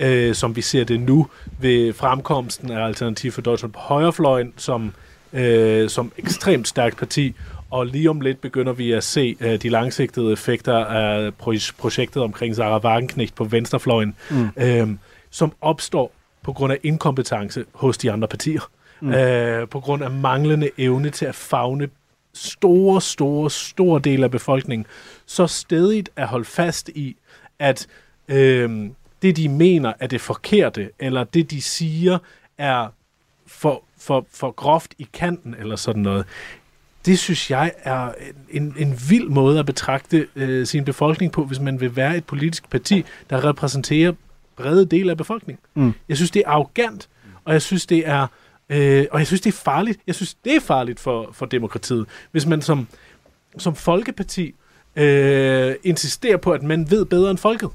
øh, som vi ser det nu ved fremkomsten af Alternativ for Deutschland på højrefløjen, som, øh, som ekstremt stærkt parti, og lige om lidt begynder vi at se uh, de langsigtede effekter af projektet omkring Sarah Wagenknecht på venstrefløjen, mm. uh, som opstår på grund af inkompetence hos de andre partier. Mm. Uh, på grund af manglende evne til at fagne store, store, store dele af befolkningen. Så stedigt at holde fast i, at uh, det, de mener er det forkerte, eller det, de siger, er for, for, for groft i kanten, eller sådan noget det synes jeg er en, en vild måde at betragte øh, sin befolkning på, hvis man vil være et politisk parti, der repræsenterer brede dele af befolkningen. Mm. Jeg synes, det er arrogant, og jeg synes, det er øh, og jeg synes, det er farligt. Jeg synes, det er farligt for, for demokratiet, hvis man som, som folkeparti øh, insisterer på, at man ved bedre end folket.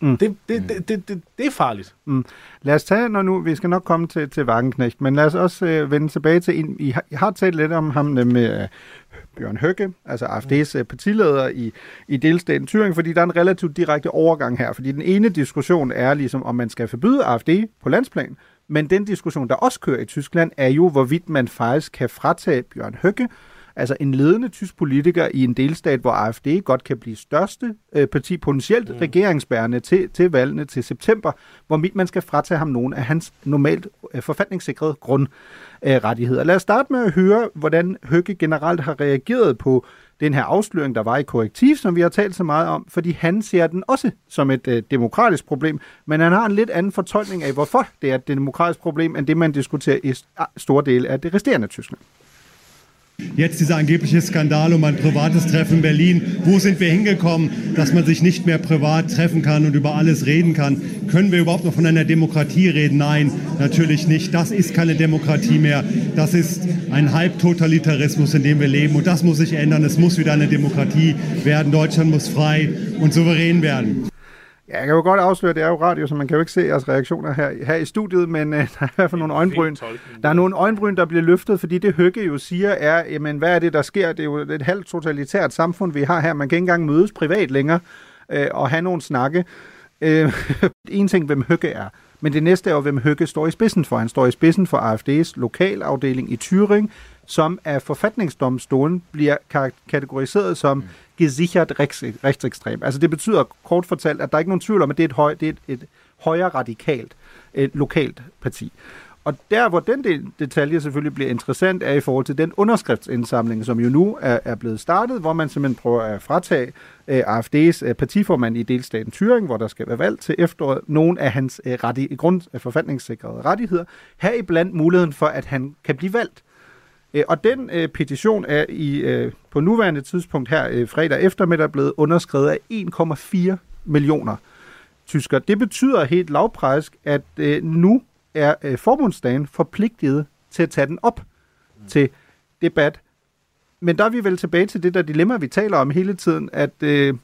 Mm. Det, det, det, det, det, det er farligt. Mm. Lad os tage, når nu, vi skal nok komme til, til Wagenknecht, men lad os også øh, vende tilbage til, en, I, har, I har talt lidt om ham med øh, Bjørn Høgge, altså AFD's mm. partileder i, i delstaten Thüringen, fordi der er en relativt direkte overgang her, fordi den ene diskussion er ligesom, om man skal forbyde AFD på landsplan, men den diskussion, der også kører i Tyskland, er jo, hvorvidt man faktisk kan fratage Bjørn Høgge Altså en ledende tysk politiker i en delstat, hvor AfD godt kan blive største øh, parti, potentielt mm. regeringsbærende til, til valgene til september, hvor man skal fratage ham nogle af hans normalt øh, forfatningssikrede grundrettigheder. Lad os starte med at høre, hvordan Høgge generelt har reageret på den her afsløring, der var i korrektiv, som vi har talt så meget om, fordi han ser den også som et øh, demokratisk problem, men han har en lidt anden fortolkning af, hvorfor det er et demokratisk problem, end det, man diskuterer i store dele af det resterende Tyskland. Jetzt dieser angebliche Skandal um ein privates Treffen in Berlin. Wo sind wir hingekommen, dass man sich nicht mehr privat treffen kann und über alles reden kann? Können wir überhaupt noch von einer Demokratie reden? Nein, natürlich nicht. Das ist keine Demokratie mehr. Das ist ein Halbtotalitarismus, in dem wir leben. Und das muss sich ändern. Es muss wieder eine Demokratie werden. Deutschland muss frei und souverän werden. Ja, jeg kan jo godt afsløre, at det er jo radio, så man kan jo ikke se jeres reaktioner her, her i studiet, men uh, der er i hvert fald nogle øjenbryn. Der er nogle øjenbryn, der bliver løftet, fordi det Høgge jo siger er, jamen hvad er det, der sker? Det er jo et halvt totalitært samfund, vi har her. Man kan ikke engang mødes privat længere uh, og have nogle snakke. Uh, en ting, hvem Høgge er. Men det næste er jo, hvem Høgge står i spidsen for. Han står i spidsen for AFD's lokalafdeling i Thüringen, som af forfatningsdomstolen bliver kategoriseret som mm gesichert rechtsekstrem. Altså det betyder kort fortalt, at der er ikke nogen tvivl om, at det er et, høj, det er et, et højere radikalt et lokalt parti. Og der, hvor den del, detalje selvfølgelig bliver interessant, er i forhold til den underskriftsindsamling, som jo nu er, er blevet startet, hvor man simpelthen prøver at fratage øh, uh, AFD's uh, øh, partiformand i delstaten Thüringen, hvor der skal være valg til efteråret, nogle af hans øh, uh, reti- grund, uh, forfatningssikrede rettigheder, heriblandt muligheden for, at han kan blive valgt. Øh, og den øh, petition er i øh, på nuværende tidspunkt her øh, fredag eftermiddag blevet underskrevet af 1,4 millioner tyskere. Det betyder helt lavpræsk, at øh, nu er øh, forbundsdagen forpligtet til at tage den op mm. til debat. Men der er vi vel tilbage til det der dilemma, vi taler om hele tiden, at øh,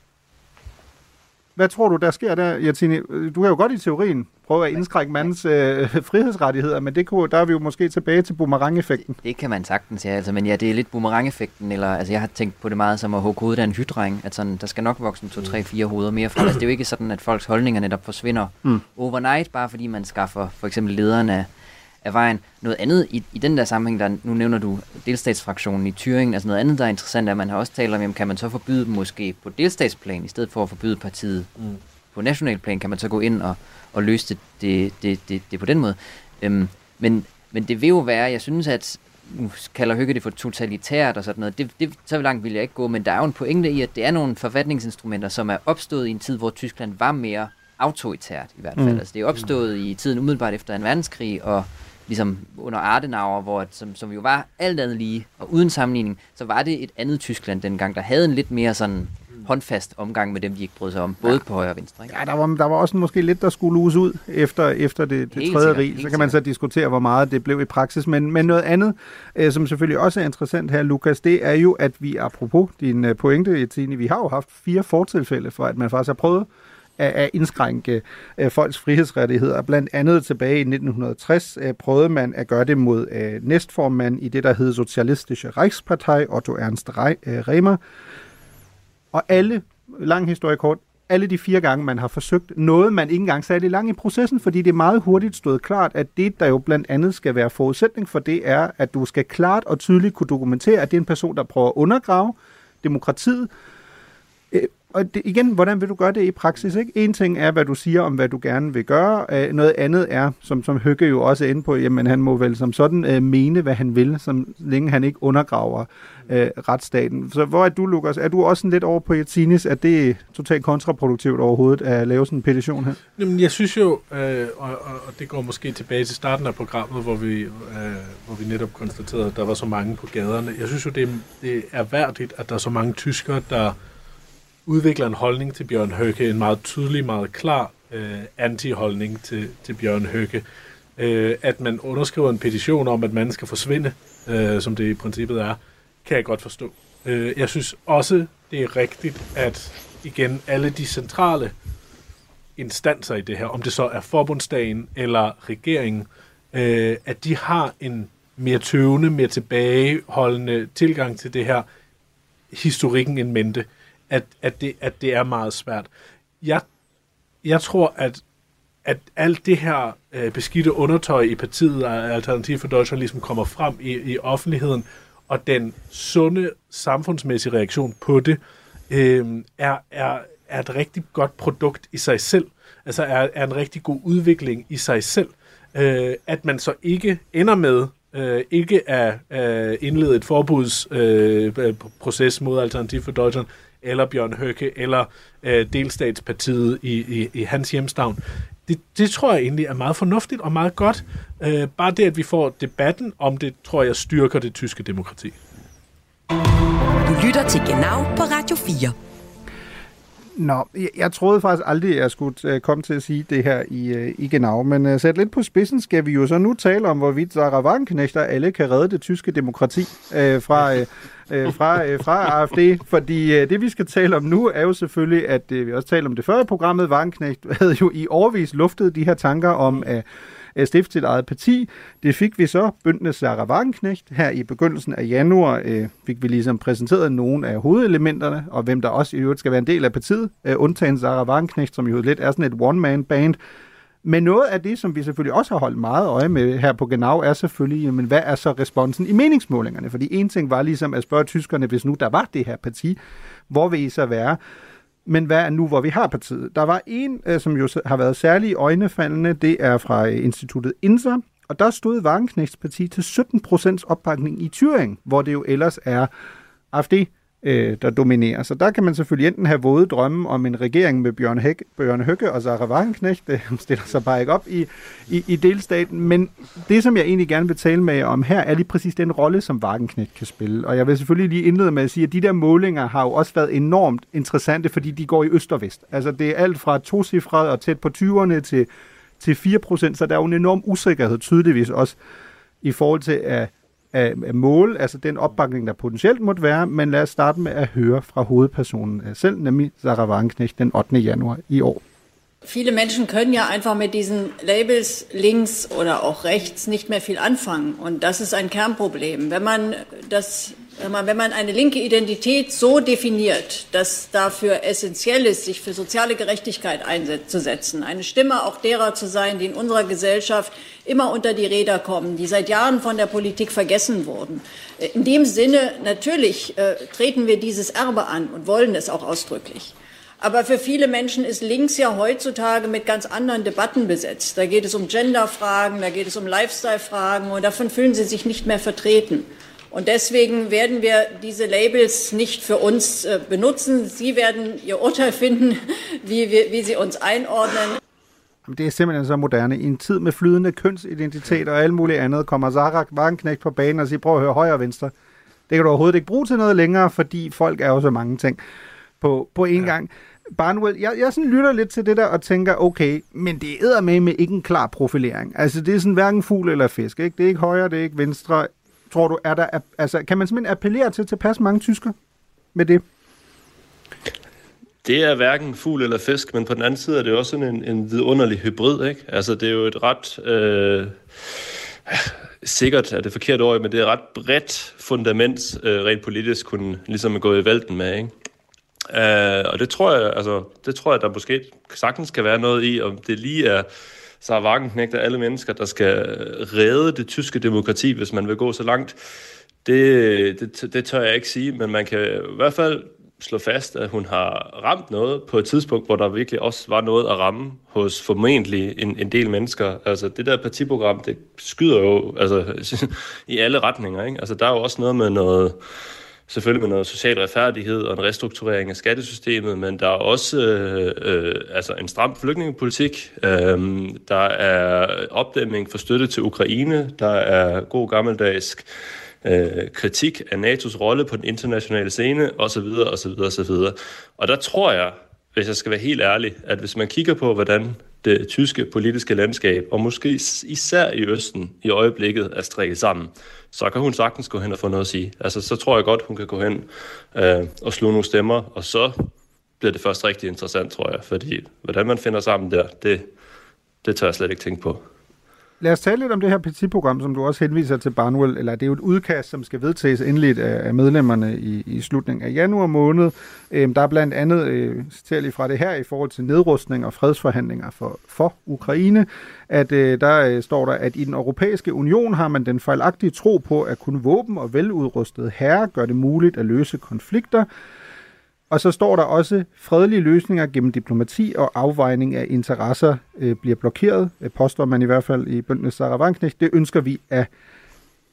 hvad tror du, der sker der, Jatine? Du kan jo godt i teorien prøve at indskrænke mandens øh, frihedsrettigheder, men det kunne, der er vi jo måske tilbage til boomerang-effekten. Det, det kan man sagtens, ja. Altså, men ja, det er lidt boomerang-effekten, eller altså, jeg har tænkt på det meget som at hugge hovedet af en hydreng, at sådan, der skal nok vokse to, tre, fire hoveder mere fra. Altså, det er jo ikke sådan, at folks holdninger netop forsvinder mm. overnight, bare fordi man skaffer for eksempel lederen af af vejen. Noget andet i, i den der sammenhæng, der nu nævner du delstatsfraktionen i Thüringen, altså noget andet, der er interessant, er, at man har også talt om, jamen, kan man så forbyde dem måske på delstatsplan, i stedet for at forbyde partiet mm. på nationalplan, kan man så gå ind og, og løse det, det, det, det, det på den måde. Øhm, men, men det vil jo være, jeg synes, at nu kalder Høgge det for totalitært og sådan noget, det, det, så langt vil jeg ikke gå, men der er jo en pointe i, at det er nogle forfatningsinstrumenter, som er opstået i en tid, hvor Tyskland var mere autoritært i hvert fald. Mm. Altså, det er opstået i tiden umiddelbart efter en verdenskrig, og ligesom under Adenauer, hvor, som, som jo var alt andet lige, og uden sammenligning, så var det et andet Tyskland dengang, der havde en lidt mere sådan håndfast omgang med dem, de ikke brød sig om, både ja. på højre og venstre. Ikke? Ja, der var, der var også måske lidt, der skulle luse ud efter, efter det, det tredje rig. Så kan man så diskutere, hvor meget det blev i praksis. Men, men noget andet, øh, som selvfølgelig også er interessant her, Lukas, det er jo, at vi, apropos din øh, pointe, Tine, vi har jo haft fire fortilfælde for, at man faktisk har prøvet at, at indskrænke øh, folks frihedsrettigheder. Blandt andet tilbage i 1960 øh, prøvede man at gøre det mod øh, næstformand i det, der hed Socialistische Reichspartei, Otto Ernst Re- øh, Remer. Og alle, lang historie kort, alle de fire gange, man har forsøgt noget, man ikke engang satte i lang i processen, fordi det meget hurtigt stod klart, at det, der jo blandt andet skal være forudsætning for det, er, at du skal klart og tydeligt kunne dokumentere, at det er en person, der prøver at undergrave demokratiet, øh, og det, igen, hvordan vil du gøre det i praksis? Ikke? En ting er, hvad du siger om, hvad du gerne vil gøre. Øh, noget andet er, som, som Høgge jo også er inde på, jamen han må vel som sådan øh, mene, hvad han vil, som længe han ikke undergraver øh, retsstaten. Så hvor er du, Lukas? Er du også lidt over på Jatinis, at det er totalt kontraproduktivt overhovedet at lave sådan en petition her? Jamen, jeg synes jo, øh, og, og det går måske tilbage til starten af programmet, hvor vi, øh, hvor vi netop konstaterede, at der var så mange på gaderne. Jeg synes jo, det, det er værdigt, at der er så mange tyskere, der udvikler en holdning til Bjørn Høgge, en meget tydelig, meget klar øh, anti-holdning til, til Bjørn Høgge. Øh, at man underskriver en petition om, at manden skal forsvinde, øh, som det i princippet er, kan jeg godt forstå. Øh, jeg synes også, det er rigtigt, at igen, alle de centrale instanser i det her, om det så er forbundsdagen eller regeringen, øh, at de har en mere tøvende, mere tilbageholdende tilgang til det her historikken en mente at, at, det, at det er meget svært. Jeg, jeg tror, at, at alt det her øh, beskidte undertøj i partiet af Alternativ for Deutschland ligesom kommer frem i, i offentligheden, og den sunde samfundsmæssige reaktion på det, øh, er, er, er et rigtig godt produkt i sig selv. Altså er, er en rigtig god udvikling i sig selv. Øh, at man så ikke ender med øh, ikke at øh, indlede et forbudsproces øh, mod Alternativ for Deutschland, eller Bjørn Høkke, eller øh, delstatspartiet i, i, i hans hjemstavn. Det, det tror jeg egentlig er meget fornuftigt og meget godt. Øh, bare det, at vi får debatten om det, tror jeg styrker det tyske demokrati. Du lytter til Genau på Radio 4. Nå, jeg, jeg troede faktisk aldrig, at jeg skulle øh, komme til at sige det her i, uh, i Genau, men øh, uh, sat lidt på spidsen skal vi jo så nu tale om, hvorvidt Sarah Wagenknechter alle kan redde det tyske demokrati uh, fra, uh, fra, uh, fra AFD, fordi uh, det vi skal tale om nu er jo selvfølgelig, at uh, vi også talte om det før i programmet, Wagenknecht havde jo i overvis luftet de her tanker om, at uh, at stifte sit eget parti. Det fik vi så, Bündnis Sarah Wagenknecht, her i begyndelsen af januar øh, fik vi ligesom præsenteret nogle af hovedelementerne, og hvem der også i øvrigt skal være en del af partiet, øh, undtagen Sarah Wagenknecht, som jo lidt er sådan et one-man-band. Men noget af det, som vi selvfølgelig også har holdt meget øje med her på Genau, er selvfølgelig, jamen, hvad er så responsen i meningsmålingerne? Fordi en ting var ligesom at spørge tyskerne, hvis nu der var det her parti, hvor vil I så være? Men hvad er nu, hvor vi har partiet? Der var en, øh, som jo har været særlig øjnefaldende, det er fra øh, instituttet INSA, og der stod Varenknægts parti til 17 procents opbakning i Thüringen, hvor det jo ellers er AfD, øh, der dominerer. Så der kan man selvfølgelig enten have våde drømme om en regering med Bjørn, Hæk, Bjørn Høgge og Sarah Wagenknecht. Det stiller sig bare ikke op i, i, i delstaten. Men det, som jeg egentlig gerne vil tale med om her, er lige præcis den rolle, som Wagenknecht kan spille. Og jeg vil selvfølgelig lige indlede med at sige, at de der målinger har jo også været enormt interessante, fordi de går i øst og vest. Altså det er alt fra tocifret og tæt på 20'erne til, til 4%, så der er jo en enorm usikkerhed tydeligvis også i forhold til at af, af mål, altså den opbakning, der potentielt måtte være, men lad os starte med at høre fra hovedpersonen selv, nemlig Sarah Wagenknecht den 8. januar i år. Viele Menschen können ja einfach mit diesen Labels links oder auch rechts nicht mehr viel anfangen. Und das ist ein Kernproblem. Wenn man, das, wenn man eine linke Identität so definiert, dass dafür essentiell ist, sich für soziale Gerechtigkeit einzusetzen, eine Stimme auch derer zu sein, die in unserer Gesellschaft immer unter die Räder kommen, die seit Jahren von der Politik vergessen wurden. In dem Sinne, natürlich äh, treten wir dieses Erbe an und wollen es auch ausdrücklich. Aber für viele Menschen ist links ja heutzutage mit ganz anderen Debatten besetzt. Da geht es um Genderfragen, da geht es um Lifestyle-Fragen und davon fühlen sie sich nicht mehr vertreten. Und deswegen werden wir diese Labels nicht für uns äh, benutzen. Sie werden Ihr Urteil finden, wie, wir, wie Sie uns einordnen. Det er simpelthen så moderne. I en tid med flydende kønsidentitet og alt muligt andet, kommer Zara Wagenknecht på banen og siger, prøv at høre højre og venstre. Det kan du overhovedet ikke bruge til noget længere, fordi folk er jo så mange ting på, på én ja. gang. Barnwell, jeg, jeg sådan lytter lidt til det der og tænker, okay, men det er med med ikke en klar profilering. Altså, det er sådan hverken fugl eller fisk, ikke? Det er ikke højre, det er ikke venstre. Tror du, er der, altså, kan man simpelthen appellere til tilpas mange tysker med det? Det er hverken fugl eller fisk, men på den anden side er det også sådan en, en vidunderlig hybrid, ikke? Altså, det er jo et ret... Øh, sikkert er det forkert ord, men det er et ret bredt fundament, øh, rent politisk, kunne ligesom gå i vælten med, ikke? Øh, og det tror jeg, altså, det tror jeg, der måske sagtens kan være noget i, om det lige er så er Wagenknecht af alle mennesker, der skal redde det tyske demokrati, hvis man vil gå så langt. Det, det, det tør jeg ikke sige, men man kan i hvert fald slå fast, at hun har ramt noget på et tidspunkt, hvor der virkelig også var noget at ramme hos formentlig en, en del mennesker. Altså det der partiprogram, det skyder jo altså, i alle retninger. Ikke? Altså der er jo også noget med noget selvfølgelig med noget social retfærdighed og en restrukturering af skattesystemet, men der er også øh, øh, altså en stram flygtningepolitik. Øh, der er opdæmning for støtte til Ukraine. Der er god gammeldags øh, kritik af NATO's rolle på den internationale scene, osv., osv., osv. Og der tror jeg, hvis jeg skal være helt ærlig, at hvis man kigger på, hvordan det tyske politiske landskab, og måske især i Østen i øjeblikket er strikket sammen, så kan hun sagtens gå hen og få noget at sige. Altså, så tror jeg godt, hun kan gå hen øh, og slå nogle stemmer, og så bliver det først rigtig interessant, tror jeg. Fordi hvordan man finder sammen der, det, det tør jeg slet ikke tænke på. Lad os tale lidt om det her partiprogram, som du også henviser til, Barnwell. Eller det er jo et udkast, som skal vedtages endeligt af, af medlemmerne i, i slutningen af januar måned. Øhm, der er blandt andet, øh, citerer lige fra det her, i forhold til nedrustning og fredsforhandlinger for, for Ukraine, at øh, der øh, står der, at i den europæiske union har man den fejlagtige tro på, at kun våben og veludrustede herrer gør det muligt at løse konflikter. Og så står der også, fredelige løsninger gennem diplomati og afvejning af interesser øh, bliver blokeret, øh, påstår man i hvert fald i Bøndende Sarah Det ønsker vi at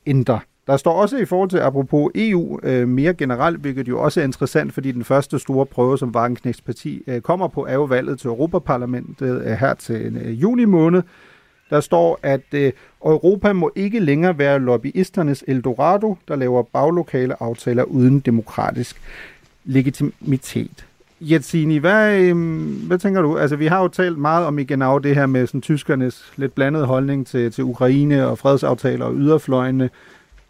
ændre. Der står også i forhold til, apropos EU, øh, mere generelt, hvilket jo også er interessant, fordi den første store prøve, som Wagenknechts parti øh, kommer på, er jo valget til Europaparlamentet øh, her til øh, juni måned. Der står, at øh, Europa må ikke længere være lobbyisternes Eldorado, der laver baglokale aftaler uden demokratisk legitimitet. Jetsini, hvad, øhm, hvad tænker du? Altså, vi har jo talt meget om i Genau det her med sådan, tyskernes lidt blandede holdning til, til Ukraine og fredsaftaler og yderfløjene.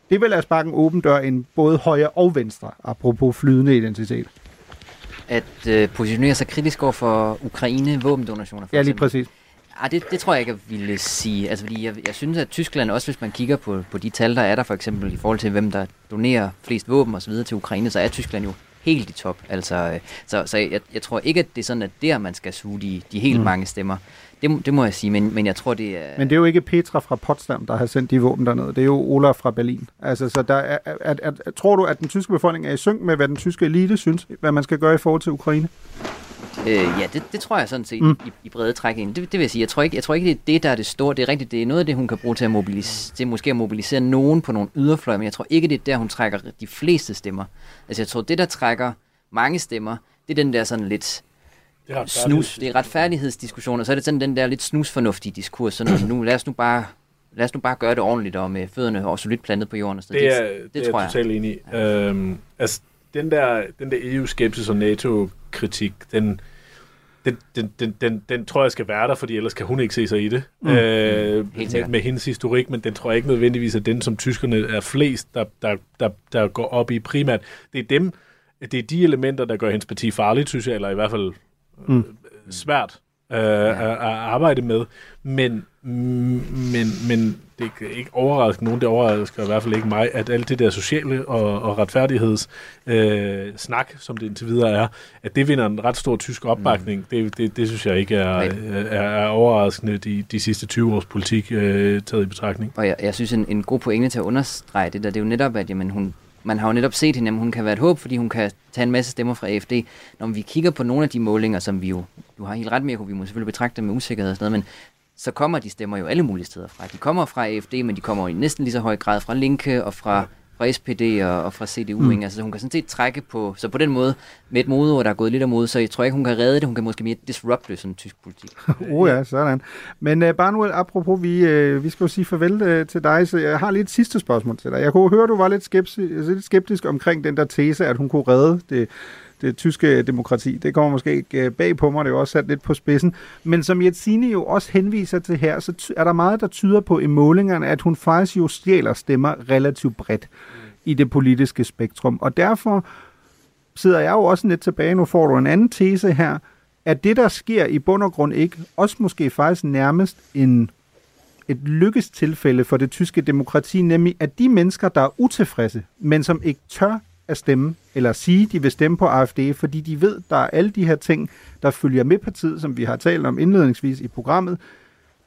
Det vil sparke en åben dør ind både højre og venstre, apropos flydende identitet. At øh, positionere sig kritisk over for Ukraine våbendonationer. For Ja, lige eksempel. præcis. Ah, det, det tror jeg ikke, jeg ville sige. Altså, fordi jeg, jeg synes, at Tyskland, også hvis man kigger på, på de tal, der er der for eksempel i forhold til, hvem der donerer flest våben og så videre til Ukraine, så er Tyskland jo helt i top. Altså, øh, så så jeg, jeg tror ikke, at det er sådan, at der man skal suge de, de helt Mm. mange stemmer. Det, må- det må jeg sige, men, men jeg tror, det er... Men det er jo ikke Petra fra Potsdam, der har sendt de våben derned. Det er jo Olaf fra Berlin. Altså, så der er, er, er, er, tror du, at den tyske befolkning er i synk med, hvad den tyske elite synes, hvad man skal gøre i forhold til Ukraine? Øh, ja, det, det tror jeg sådan set Mm. i, i brede træk ind. Det, det vil jeg sige. Jeg tror, ikke, jeg tror ikke, det er det, der er det store. Det er rigtigt, det er noget af det, hun kan bruge til at mobilisere, til måske at mobilisere nogen på nogle yderfløje, men jeg tror ikke, det er der, hun trækker de fleste stemmer. Altså, jeg tror, det, der trækker mange stemmer, det er den der sådan lidt Det er snus, det er retfærdighedsdiskussioner, så er det sådan den der lidt snusfornuftige diskurs, sådan nu, lad os nu bare lad os nu bare gøre det ordentligt og med fødderne og solidt plantet på jorden. Og sådan Det er, det, det, er tror jeg jeg. totalt enig i. Øhm, altså, den der, den der EU-skepsis og NATO-kritik, den, den, den, den, den, den tror jeg skal være der, fordi ellers kan hun ikke se sig i det. Mm. Øh, Helt med, med hendes historik, men den tror jeg ikke nødvendigvis er den, som tyskerne er flest, der, der, der, der går op i primært. Det er dem, det er de elementer, der gør hendes parti farligt, synes jeg, eller i hvert fald Mm. svært øh, ja. at, at arbejde med. Men, men, men det kan ikke overraske nogen, det overrasker i hvert fald ikke mig, at alt det der sociale og, og retfærdigheds øh, snak, som det indtil videre er, at det vinder en ret stor tysk opbakning. Mm. Det, det, det synes jeg ikke er, er, er overraskende de, de sidste 20 års politik øh, taget i betragtning. Og jeg, jeg synes, en, en god pointe til at understrege det der, det er jo netop, at jamen, hun, man har jo netop set hende, at hun kan være et håb, fordi hun kan tage en masse stemmer fra AFD. Når vi kigger på nogle af de målinger, som vi jo, du har helt ret med, vi må selvfølgelig betragte dem med usikkerhed og sådan noget, men så kommer de stemmer jo alle mulige steder fra. De kommer fra AFD, men de kommer jo i næsten lige så høj grad fra Linke og fra, fra SPD og, og fra CDU. Mm. Ikke? Altså, hun kan sådan set trække på, så på den måde, med et modeord, der er gået lidt imod, så jeg tror ikke, hun kan redde det. Hun kan måske mere disrupte sådan tysk politik. oh ja, sådan. Men uh, Barnwell, apropos, vi, uh, vi skal jo sige farvel uh, til dig, så jeg har lige et sidste spørgsmål til dig. Jeg kunne høre, du var lidt skeptisk, lidt skeptisk omkring den der tese, at hun kunne redde det, det tyske demokrati. Det kommer måske ikke øh, bag på mig, det er jo også sat lidt på spidsen. Men som Jetsine jo også henviser til her, så er der meget, der tyder på i målingerne, at hun faktisk jo stjæler stemmer relativt bredt i det politiske spektrum. Og derfor sidder jeg jo også lidt tilbage, nu får du en anden tese her, at det, der sker i bund og grund ikke, også måske faktisk nærmest en, et lykkestilfælde for det tyske demokrati, nemlig at de mennesker, der er utilfredse, men som ikke tør at stemme, eller sige, de vil stemme på AFD, fordi de ved, der er alle de her ting, der følger med partiet, som vi har talt om indledningsvis i programmet,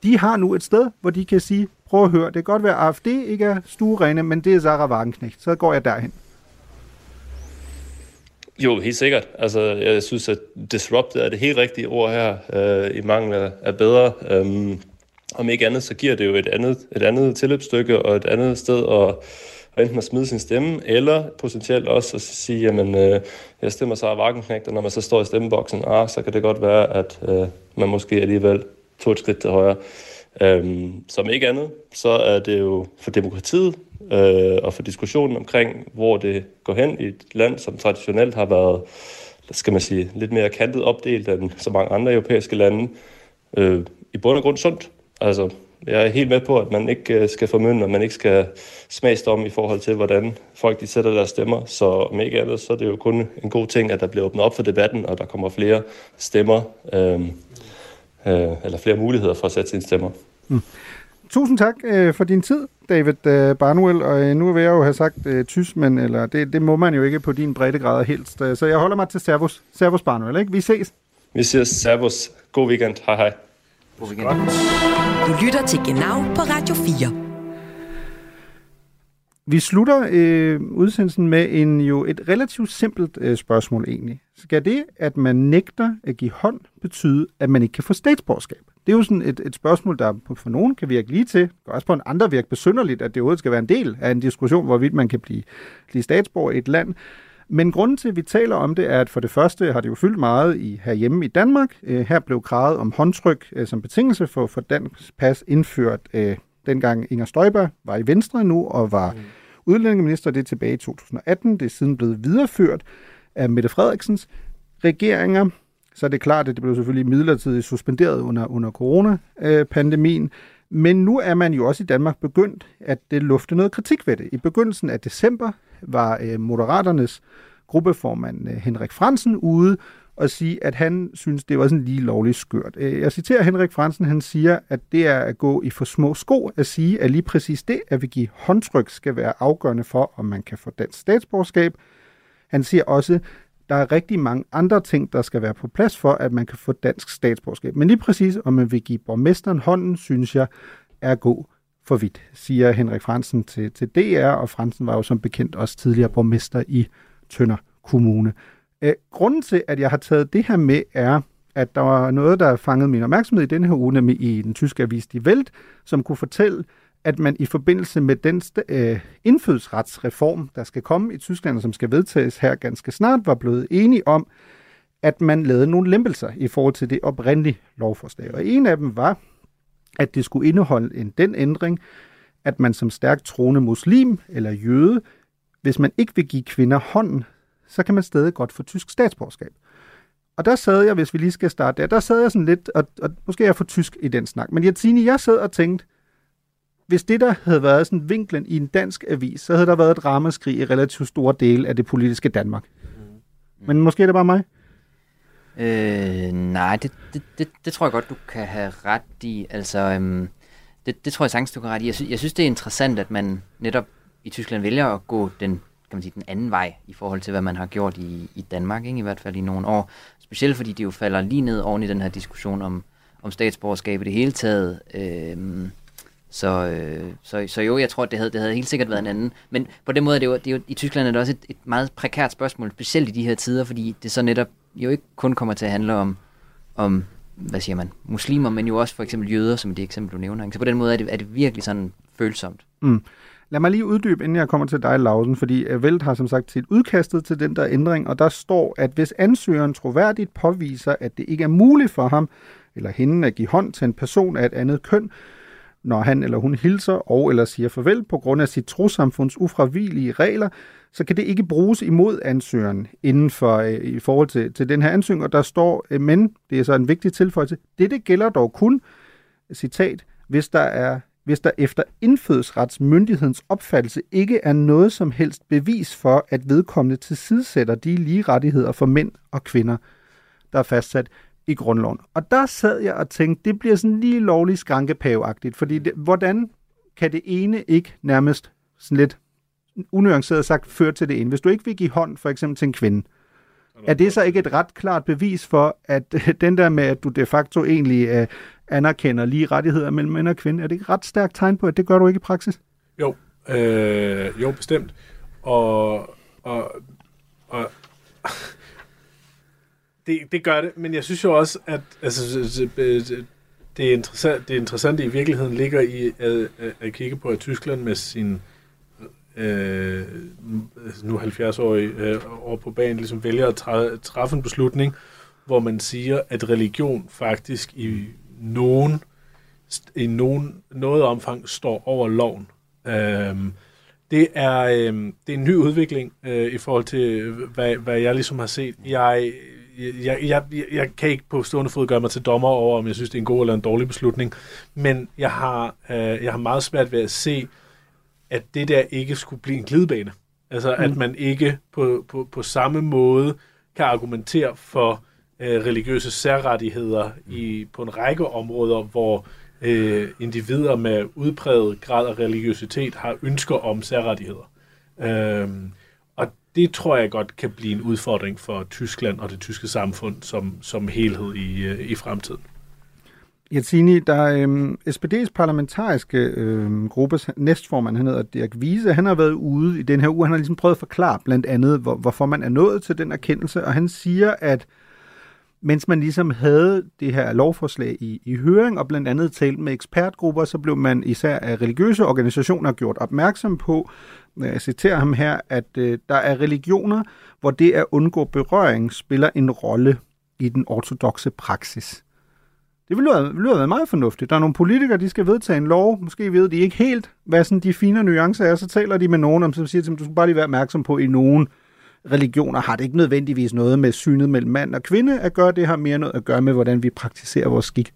de har nu et sted, hvor de kan sige, prøv at høre, det kan godt være, at AFD ikke er stuerene, men det er Sarah Wagenknecht, så går jeg derhen. Jo, helt sikkert. Altså, jeg synes, at disrupted er det helt rigtige ord her, øh, i mangel af, bedre. Øhm, om ikke andet, så giver det jo et andet, et andet tilløbsstykke og et andet sted at, og enten at smide sin stemme, eller potentielt også at sige, jamen, øh, jeg stemmer så Wagenknecht, og når man så står i stemmeboksen, ah, så kan det godt være, at øh, man måske alligevel tog et skridt til højre. Øhm, som ikke andet, så er det jo for demokratiet øh, og for diskussionen omkring, hvor det går hen i et land, som traditionelt har været, skal man sige, lidt mere kantet opdelt end så mange andre europæiske lande, øh, i bund og grund sundt. Altså, jeg er helt med på, at man ikke øh, skal formynde, og man ikke skal smagsdomme i forhold til, hvordan folk de sætter deres stemmer. Så om ikke andet, så er det jo kun en god ting, at der bliver åbnet op for debatten, og der kommer flere stemmer, øh, øh, eller flere muligheder for at sætte sine stemmer. tusind tak øh, for din tid, David øh, Barnuel. Og øh, nu vil jeg jo have sagt øh, tysmen, eller det, det må man jo ikke på din breddegrad helst. Øh, Så jeg holder mig til Servus, Servus Barnuel, ikke? Vi ses. Vi siger servus. God weekend. Hej hej. God weekend. Du lytter til Genau på Radio 4. Vi slutter øh, udsendelsen med en jo et relativt simpelt øh, spørgsmål egentlig. Skal det, at man nægter at give hånd, betyde, at man ikke kan få statsborgerskab? Det er jo sådan et, et spørgsmål, der på- for nogen kan virke lige til. Det kan også på en andre virke besynderligt, at det overhovedet skal være en del af en diskussion, hvorvidt man kan blive, blive statsborger i et land. Men grunden til, at vi taler om det, er, at for det første har det jo fyldt meget i, herhjemme i Danmark. Øh, her blev kravet om håndtryk øh, som betingelse for, for dansk pas indført, øh, dengang Inger Støjberg var i Venstre nu og var mm. udlændingeminister. Det er tilbage i 2018. Det er siden blevet videreført af Mette Frederiksens regeringer. Så er det klart, at det blev selvfølgelig midlertidigt suspenderet under, under coronapandemien. Men nu er man jo også i Danmark begyndt at lufte noget kritik ved det. I begyndelsen af december var øh, Moderaternes gruppeformand øh, Henrik Fransen ude og sige, at han synes, det var sådan lige lovligt skørt. Øh, jeg citerer Henrik Fransen, han siger, at det er at gå i for små sko at sige, at lige præcis det, at vi give håndtryk, skal være afgørende for, om man kan få dansk statsborgerskab. Han siger også, der er rigtig mange andre ting, der skal være på plads for, at man kan få dansk statsborgerskab. Men lige præcis, om man vil give borgmesteren hånden, synes jeg, er god for vidt, siger Henrik Fransen til, til DR, og Fransen var jo som bekendt også tidligere borgmester i Tønder Kommune. Øh, grunden til, at jeg har taget det her med, er, at der var noget, der fangede min opmærksomhed i denne her uge, nemlig i den tyske avis Die Welt, som kunne fortælle, at man i forbindelse med den øh, indfødsretsreform, der skal komme i Tyskland, og som skal vedtages her ganske snart, var blevet enige om, at man lavede nogle lempelser i forhold til det oprindelige lovforslag. Og en af dem var, at det skulle indeholde en den ændring, at man som stærkt troende muslim eller jøde, hvis man ikke vil give kvinder hånden, så kan man stadig godt få tysk statsborgerskab. Og der sad jeg, hvis vi lige skal starte der, der sad jeg sådan lidt, og, og måske er jeg for tysk i den snak, men Jensine, jeg sad og tænkte, hvis det der havde været sådan vinklen i en dansk avis, så havde der været et ramaskrig i relativt store dele af det politiske Danmark. Men måske er det bare mig. Øh, nej, det, det, det, det tror jeg godt, du kan have ret i. Altså, øhm, det, det tror jeg sagtens, du kan ret i. Jeg, sy- jeg synes, det er interessant, at man netop i Tyskland vælger at gå den, kan man sige, den anden vej i forhold til, hvad man har gjort i, i Danmark, ikke? i hvert fald i nogle år. Specielt fordi det jo falder lige ned oven i den her diskussion om, om statsborgerskab i det hele taget. Øhm, så, øh, så, så jo, jeg tror, det havde, det havde helt sikkert været en anden. Men på den måde er det jo, det er jo i Tyskland er det også et, et meget prekært spørgsmål, specielt i de her tider, fordi det så netop jo ikke kun kommer til at handle om, om hvad siger man, muslimer, men jo også for eksempel jøder, som i det eksempel, du nævner. Så på den måde er det, er det virkelig sådan følsomt. Mm. Lad mig lige uddybe, inden jeg kommer til dig, Lausen, fordi øh, Velt har som sagt sit udkastet til den der ændring, og der står, at hvis ansøgeren troværdigt påviser, at det ikke er muligt for ham eller hende at give hånd til en person af et andet køn, når han eller hun hilser og eller siger farvel på grund af sit trosamfunds ufravigelige regler, så kan det ikke bruges imod ansøgeren inden for øh, i forhold til, til den her ansøgning. Og der står, øh, men det er så en vigtig tilføjelse, dette gælder dog kun, citat, hvis der er hvis der efter indfødsretsmyndighedens opfattelse ikke er noget som helst bevis for, at vedkommende tilsidesætter de lige rettigheder for mænd og kvinder, der er fastsat i grundloven. Og der sad jeg og tænkte, det bliver sådan lige lovligt skrankepaveagtigt, fordi det, hvordan kan det ene ikke nærmest sådan lidt unuanceret sagt føre til det ene? Hvis du ikke vil give hånd for eksempel til en kvinde, er det så ikke et ret klart bevis for, at den der med, at du de facto egentlig uh, anerkender lige rettigheder mellem mænd og kvinder, er det ikke et ret stærkt tegn på, at det gør du ikke i praksis? Jo, øh, jo bestemt. Og, og, og det, det gør det, men jeg synes jo også, at altså, øh, øh, øh, det, det, interessant, det interessante i virkeligheden ligger i at, at, kigge på, at Tyskland med sin øh, nu 70-årige øh, over på banen ligesom vælger at træ, træffe en beslutning, hvor man siger, at religion faktisk i nogen i nogen, noget omfang står over loven. Øhm, det, er, øhm, det er en ny udvikling øh, i forhold til, hvad, hvad jeg ligesom har set. Jeg, jeg, jeg, jeg, kan ikke på stående fod gøre mig til dommer over, om jeg synes, det er en god eller en dårlig beslutning, men jeg har, øh, jeg har meget svært ved at se, at det der ikke skulle blive en glidebane. Altså, mm. at man ikke på, på, på samme måde kan argumentere for øh, religiøse særrettigheder i, på en række områder, hvor øh, individer med udpræget grad af religiøsitet har ønsker om særrettigheder. Og det tror jeg godt kan blive en udfordring for Tyskland og det tyske samfund som, som helhed i, øh, i fremtiden. Jensini, der er øhm, SPD's parlamentariske øhm, gruppes næstformand, han hedder Dirk Wiese, han har været ude i den her uge, han har ligesom prøvet at forklare blandt andet, hvor, hvorfor man er nået til den erkendelse, og han siger, at mens man ligesom havde det her lovforslag i, i høring, og blandt andet talt med ekspertgrupper, så blev man især af religiøse organisationer gjort opmærksom på, jeg citerer ham her, at øh, der er religioner, hvor det at undgå berøring spiller en rolle i den ortodoxe praksis. Det ville have, ville have været meget fornuftigt. Der er nogle politikere, de skal vedtage en lov. Måske ved de ikke helt, hvad sådan de fine nuancer er. Så taler de med nogen, om, som siger til dem, du skal bare lige være opmærksom på, at i nogen religioner har det ikke nødvendigvis noget med synet mellem mand og kvinde at gøre. Det har mere noget at gøre med, hvordan vi praktiserer vores skik.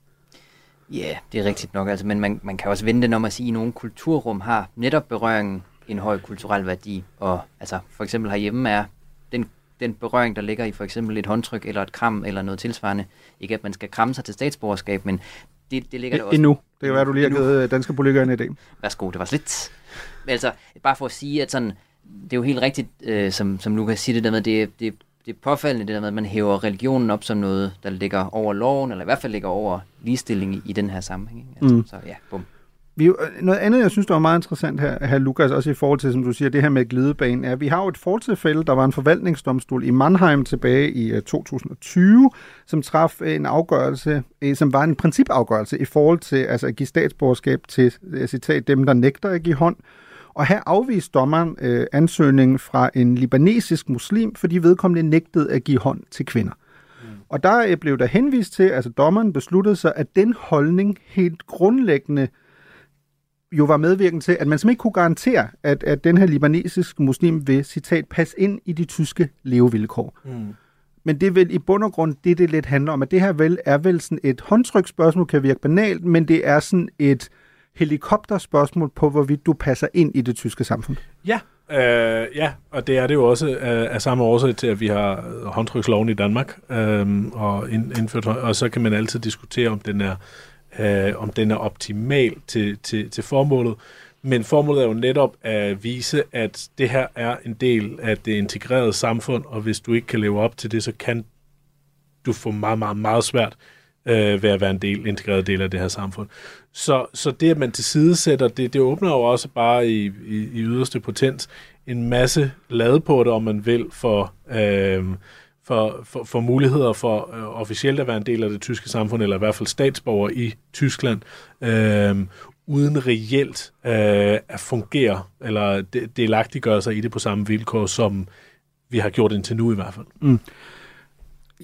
Ja, yeah, det er rigtigt nok. Altså, men man, man kan også vente om at sige, at nogle kulturrum har netop berøringen en høj kulturel værdi. Og altså, for eksempel herhjemme er den, den berøring, der ligger i for eksempel et håndtryk eller et kram eller noget tilsvarende. Ikke at man skal kramme sig til statsborgerskab, men det, det ligger der også. Endnu. Det er jo, du lige har givet danske politikere en idé. Værsgo, det var slet. Men altså, bare for at sige, at sådan, det er jo helt rigtigt, øh, som, som Lukas siger det der med, det, det, det er påfaldende det der med, at man hæver religionen op som noget, der ligger over loven, eller i hvert fald ligger over ligestilling i, i den her sammenhæng. Altså, mm. Så ja, bum. Vi, noget andet, jeg synes, der var meget interessant her, her, Lukas, også i forhold til, som du siger, det her med glidebanen, er, at vi har jo et fortilfælde, der var en forvaltningsdomstol i Mannheim tilbage i 2020, som traf en afgørelse, som var en principafgørelse i forhold til altså at give statsborgerskab til, jeg citat, dem, der nægter at give hånd. Og her afviste dommeren øh, ansøgningen fra en libanesisk muslim, fordi vedkommende nægtede at give hånd til kvinder. Mm. Og der blev der henvist til, altså dommeren besluttede sig, at den holdning helt grundlæggende jo var medvirkende til, at man simpelthen ikke kunne garantere, at, at den her libanesiske muslim vil, citat, passe ind i de tyske levevilkår. Mm. Men det er vel i bund og grund det, det lidt handler om, at det her vel er vel sådan et håndtryksspørgsmål, kan virke banalt, men det er sådan et helikopterspørgsmål på, hvorvidt du passer ind i det tyske samfund. Ja, øh, ja, og det er det jo også øh, af samme årsag til, at vi har håndtryksloven i Danmark, øh, og, indført, og så kan man altid diskutere, om den er øh, om den er optimal til, til, til formålet. Men formålet er jo netop at vise, at det her er en del af det integrerede samfund, og hvis du ikke kan leve op til det, så kan du få meget, meget, meget svært øh, ved at være en del, integreret del af det her samfund. Så, så det, at man til side sætter, det, det åbner jo også bare i, i, i yderste potens en masse ladeporte, om man vil, for, øh, for, for, for muligheder for øh, officielt at være en del af det tyske samfund, eller i hvert fald statsborger i Tyskland, øh, uden reelt øh, at fungere, eller delagtiggøre sig i det på samme vilkår, som vi har gjort indtil nu i hvert fald. Mm.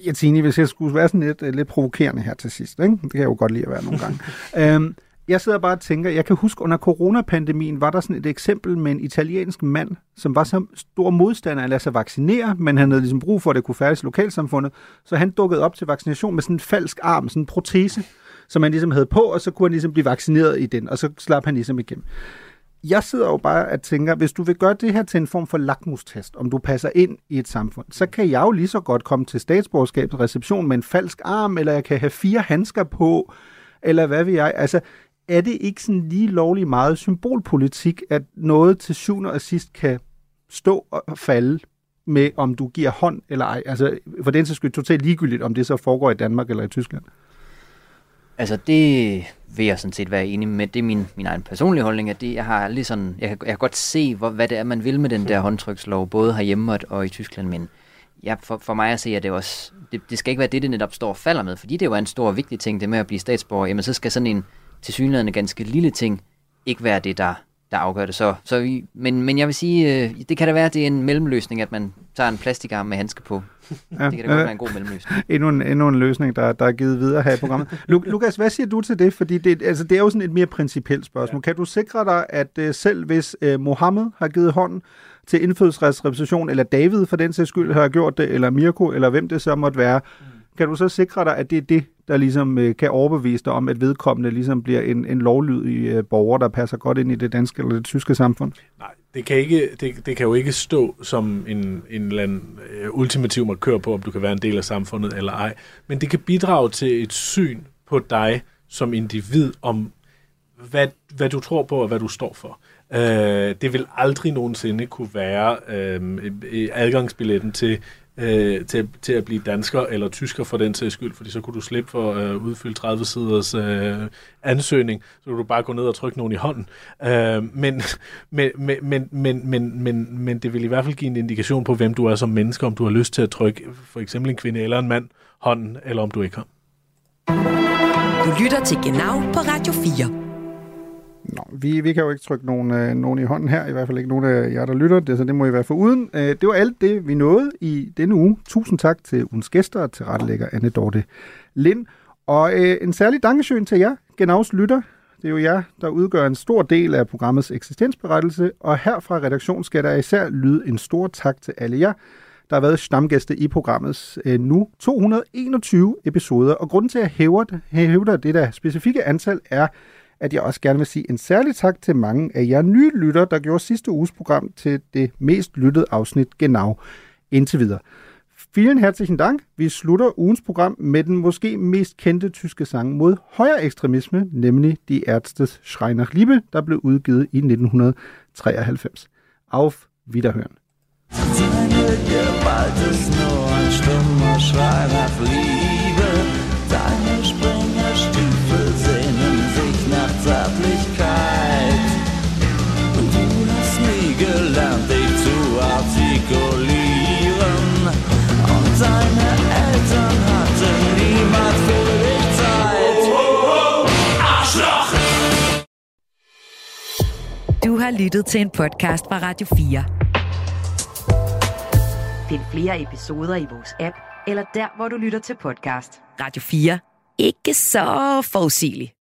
Jeg tænker, hvis jeg skulle være sådan lidt, lidt provokerende her til sidst, ikke? det kan jeg jo godt lide at være nogle gange. øhm, jeg sidder bare og tænker, jeg kan huske under coronapandemien, var der sådan et eksempel med en italiensk mand, som var så stor modstander af at lade sig vaccinere, men han havde ligesom brug for, at det kunne færdes i lokalsamfundet, så han dukkede op til vaccination med sådan en falsk arm, sådan en protese, som han ligesom havde på, og så kunne han ligesom blive vaccineret i den, og så slap han ligesom igennem. Jeg sidder jo bare og tænker, hvis du vil gøre det her til en form for lakmustest, om du passer ind i et samfund, så kan jeg jo lige så godt komme til statsborgerskabets reception med en falsk arm, eller jeg kan have fire handsker på, eller hvad vil jeg. Altså, er det ikke sådan lige lovlig meget symbolpolitik, at noget til syvende og sidst kan stå og falde med, om du giver hånd eller ej? Altså, for den så skyld totalt ligegyldigt, om det så foregår i Danmark eller i Tyskland. Altså, det vil jeg sådan set være enig med. Det er min, min egen personlige holdning, at det, jeg har lige sådan, jeg, kan, jeg kan godt se, hvor, hvad det er, man vil med den der håndtrykslov, både herhjemme og, og i Tyskland, men ja, for, for mig at se, at det også, det, det skal ikke være det, det netop står og falder med, fordi det jo er en stor og vigtig ting, det med at blive statsborger, jamen så skal sådan en, til synligheden ganske lille ting ikke være det, der, der afgør det. Så, så vi, men, men jeg vil sige, øh, det kan da være, at det er en mellemløsning, at man tager en plastikarm med handske på. Ja, det kan da godt være en god mellemløsning. endnu, en, endnu en løsning, der, der er givet videre her i programmet. Lukas, hvad siger du til det? Fordi det, altså, det er jo sådan et mere principielt spørgsmål. Ja. Kan du sikre dig, at uh, selv hvis uh, Mohammed har givet hånden til indfødsretsrepression, eller David for den sags skyld har gjort det, eller Mirko, eller hvem det så måtte være, mm kan du så sikre dig, at det er det, der ligesom øh, kan overbevise dig om, at vedkommende ligesom bliver en, en lovlydig øh, borger, der passer godt ind i det danske eller det tyske samfund? Nej, det kan, ikke, det, det kan jo ikke stå som en, en eller anden øh, ultimativ markør på, om du kan være en del af samfundet eller ej. Men det kan bidrage til et syn på dig som individ om, hvad, hvad du tror på og hvad du står for. Øh, det vil aldrig nogensinde kunne være øh, adgangsbilletten til øh, til, til at blive dansker eller tysker for den sags skyld, fordi så kunne du slippe for at øh, udfylde 30 siders øh, ansøgning, så kunne du bare gå ned og trykke nogen i hånden. Øh, men, men, men, men, men, men, men, men det vil i hvert fald give en indikation på, hvem du er som menneske, om du har lyst til at trykke for eksempel en kvinde eller en mand hånden, eller om du ikke har. Du lytter til Genau på Radio 4. Nå, vi, vi kan jo ikke trykke nogen, øh, nogen i hånden her, i hvert fald ikke nogen af jer, der lytter, det, så det må I være for uden. Øh, det var alt det, vi nåede i denne uge. Tusind tak til ugens gæster og til rettelægger Anne Dorte Lind. Og øh, en særlig dankesøen til jer, Genaus lytter. Det er jo jer, der udgør en stor del af programmets eksistensberettelse, og her fra redaktion skal der især lyde en stor tak til alle jer, der har været stamgæste i programmets øh, nu 221 episoder. Og grunden til, at jeg hæver, hæver det der specifikke antal, er, at jeg også gerne vil sige en særlig tak til mange af jer nye lytter, der gjorde sidste uges program til det mest lyttede afsnit genau indtil videre. Vielen herzlichen Dank. Vi slutter ugens program med den måske mest kendte tyske sang mod højere ekstremisme, nemlig Die Ärztes Schrei nach Liebe, der blev udgivet i 1993. Auf Wiederhören. Seine Gewalt ist nur ein stummer Schrei nach Liebe. Artikulieren. Und deine Eltern hatten niemals für dich Zeit. Arschloch! Du har lyttet til en podcast fra Radio 4. Find flere episoder i vores app, eller der, hvor du lytter til podcast. Radio 4. Ikke så forudsigeligt.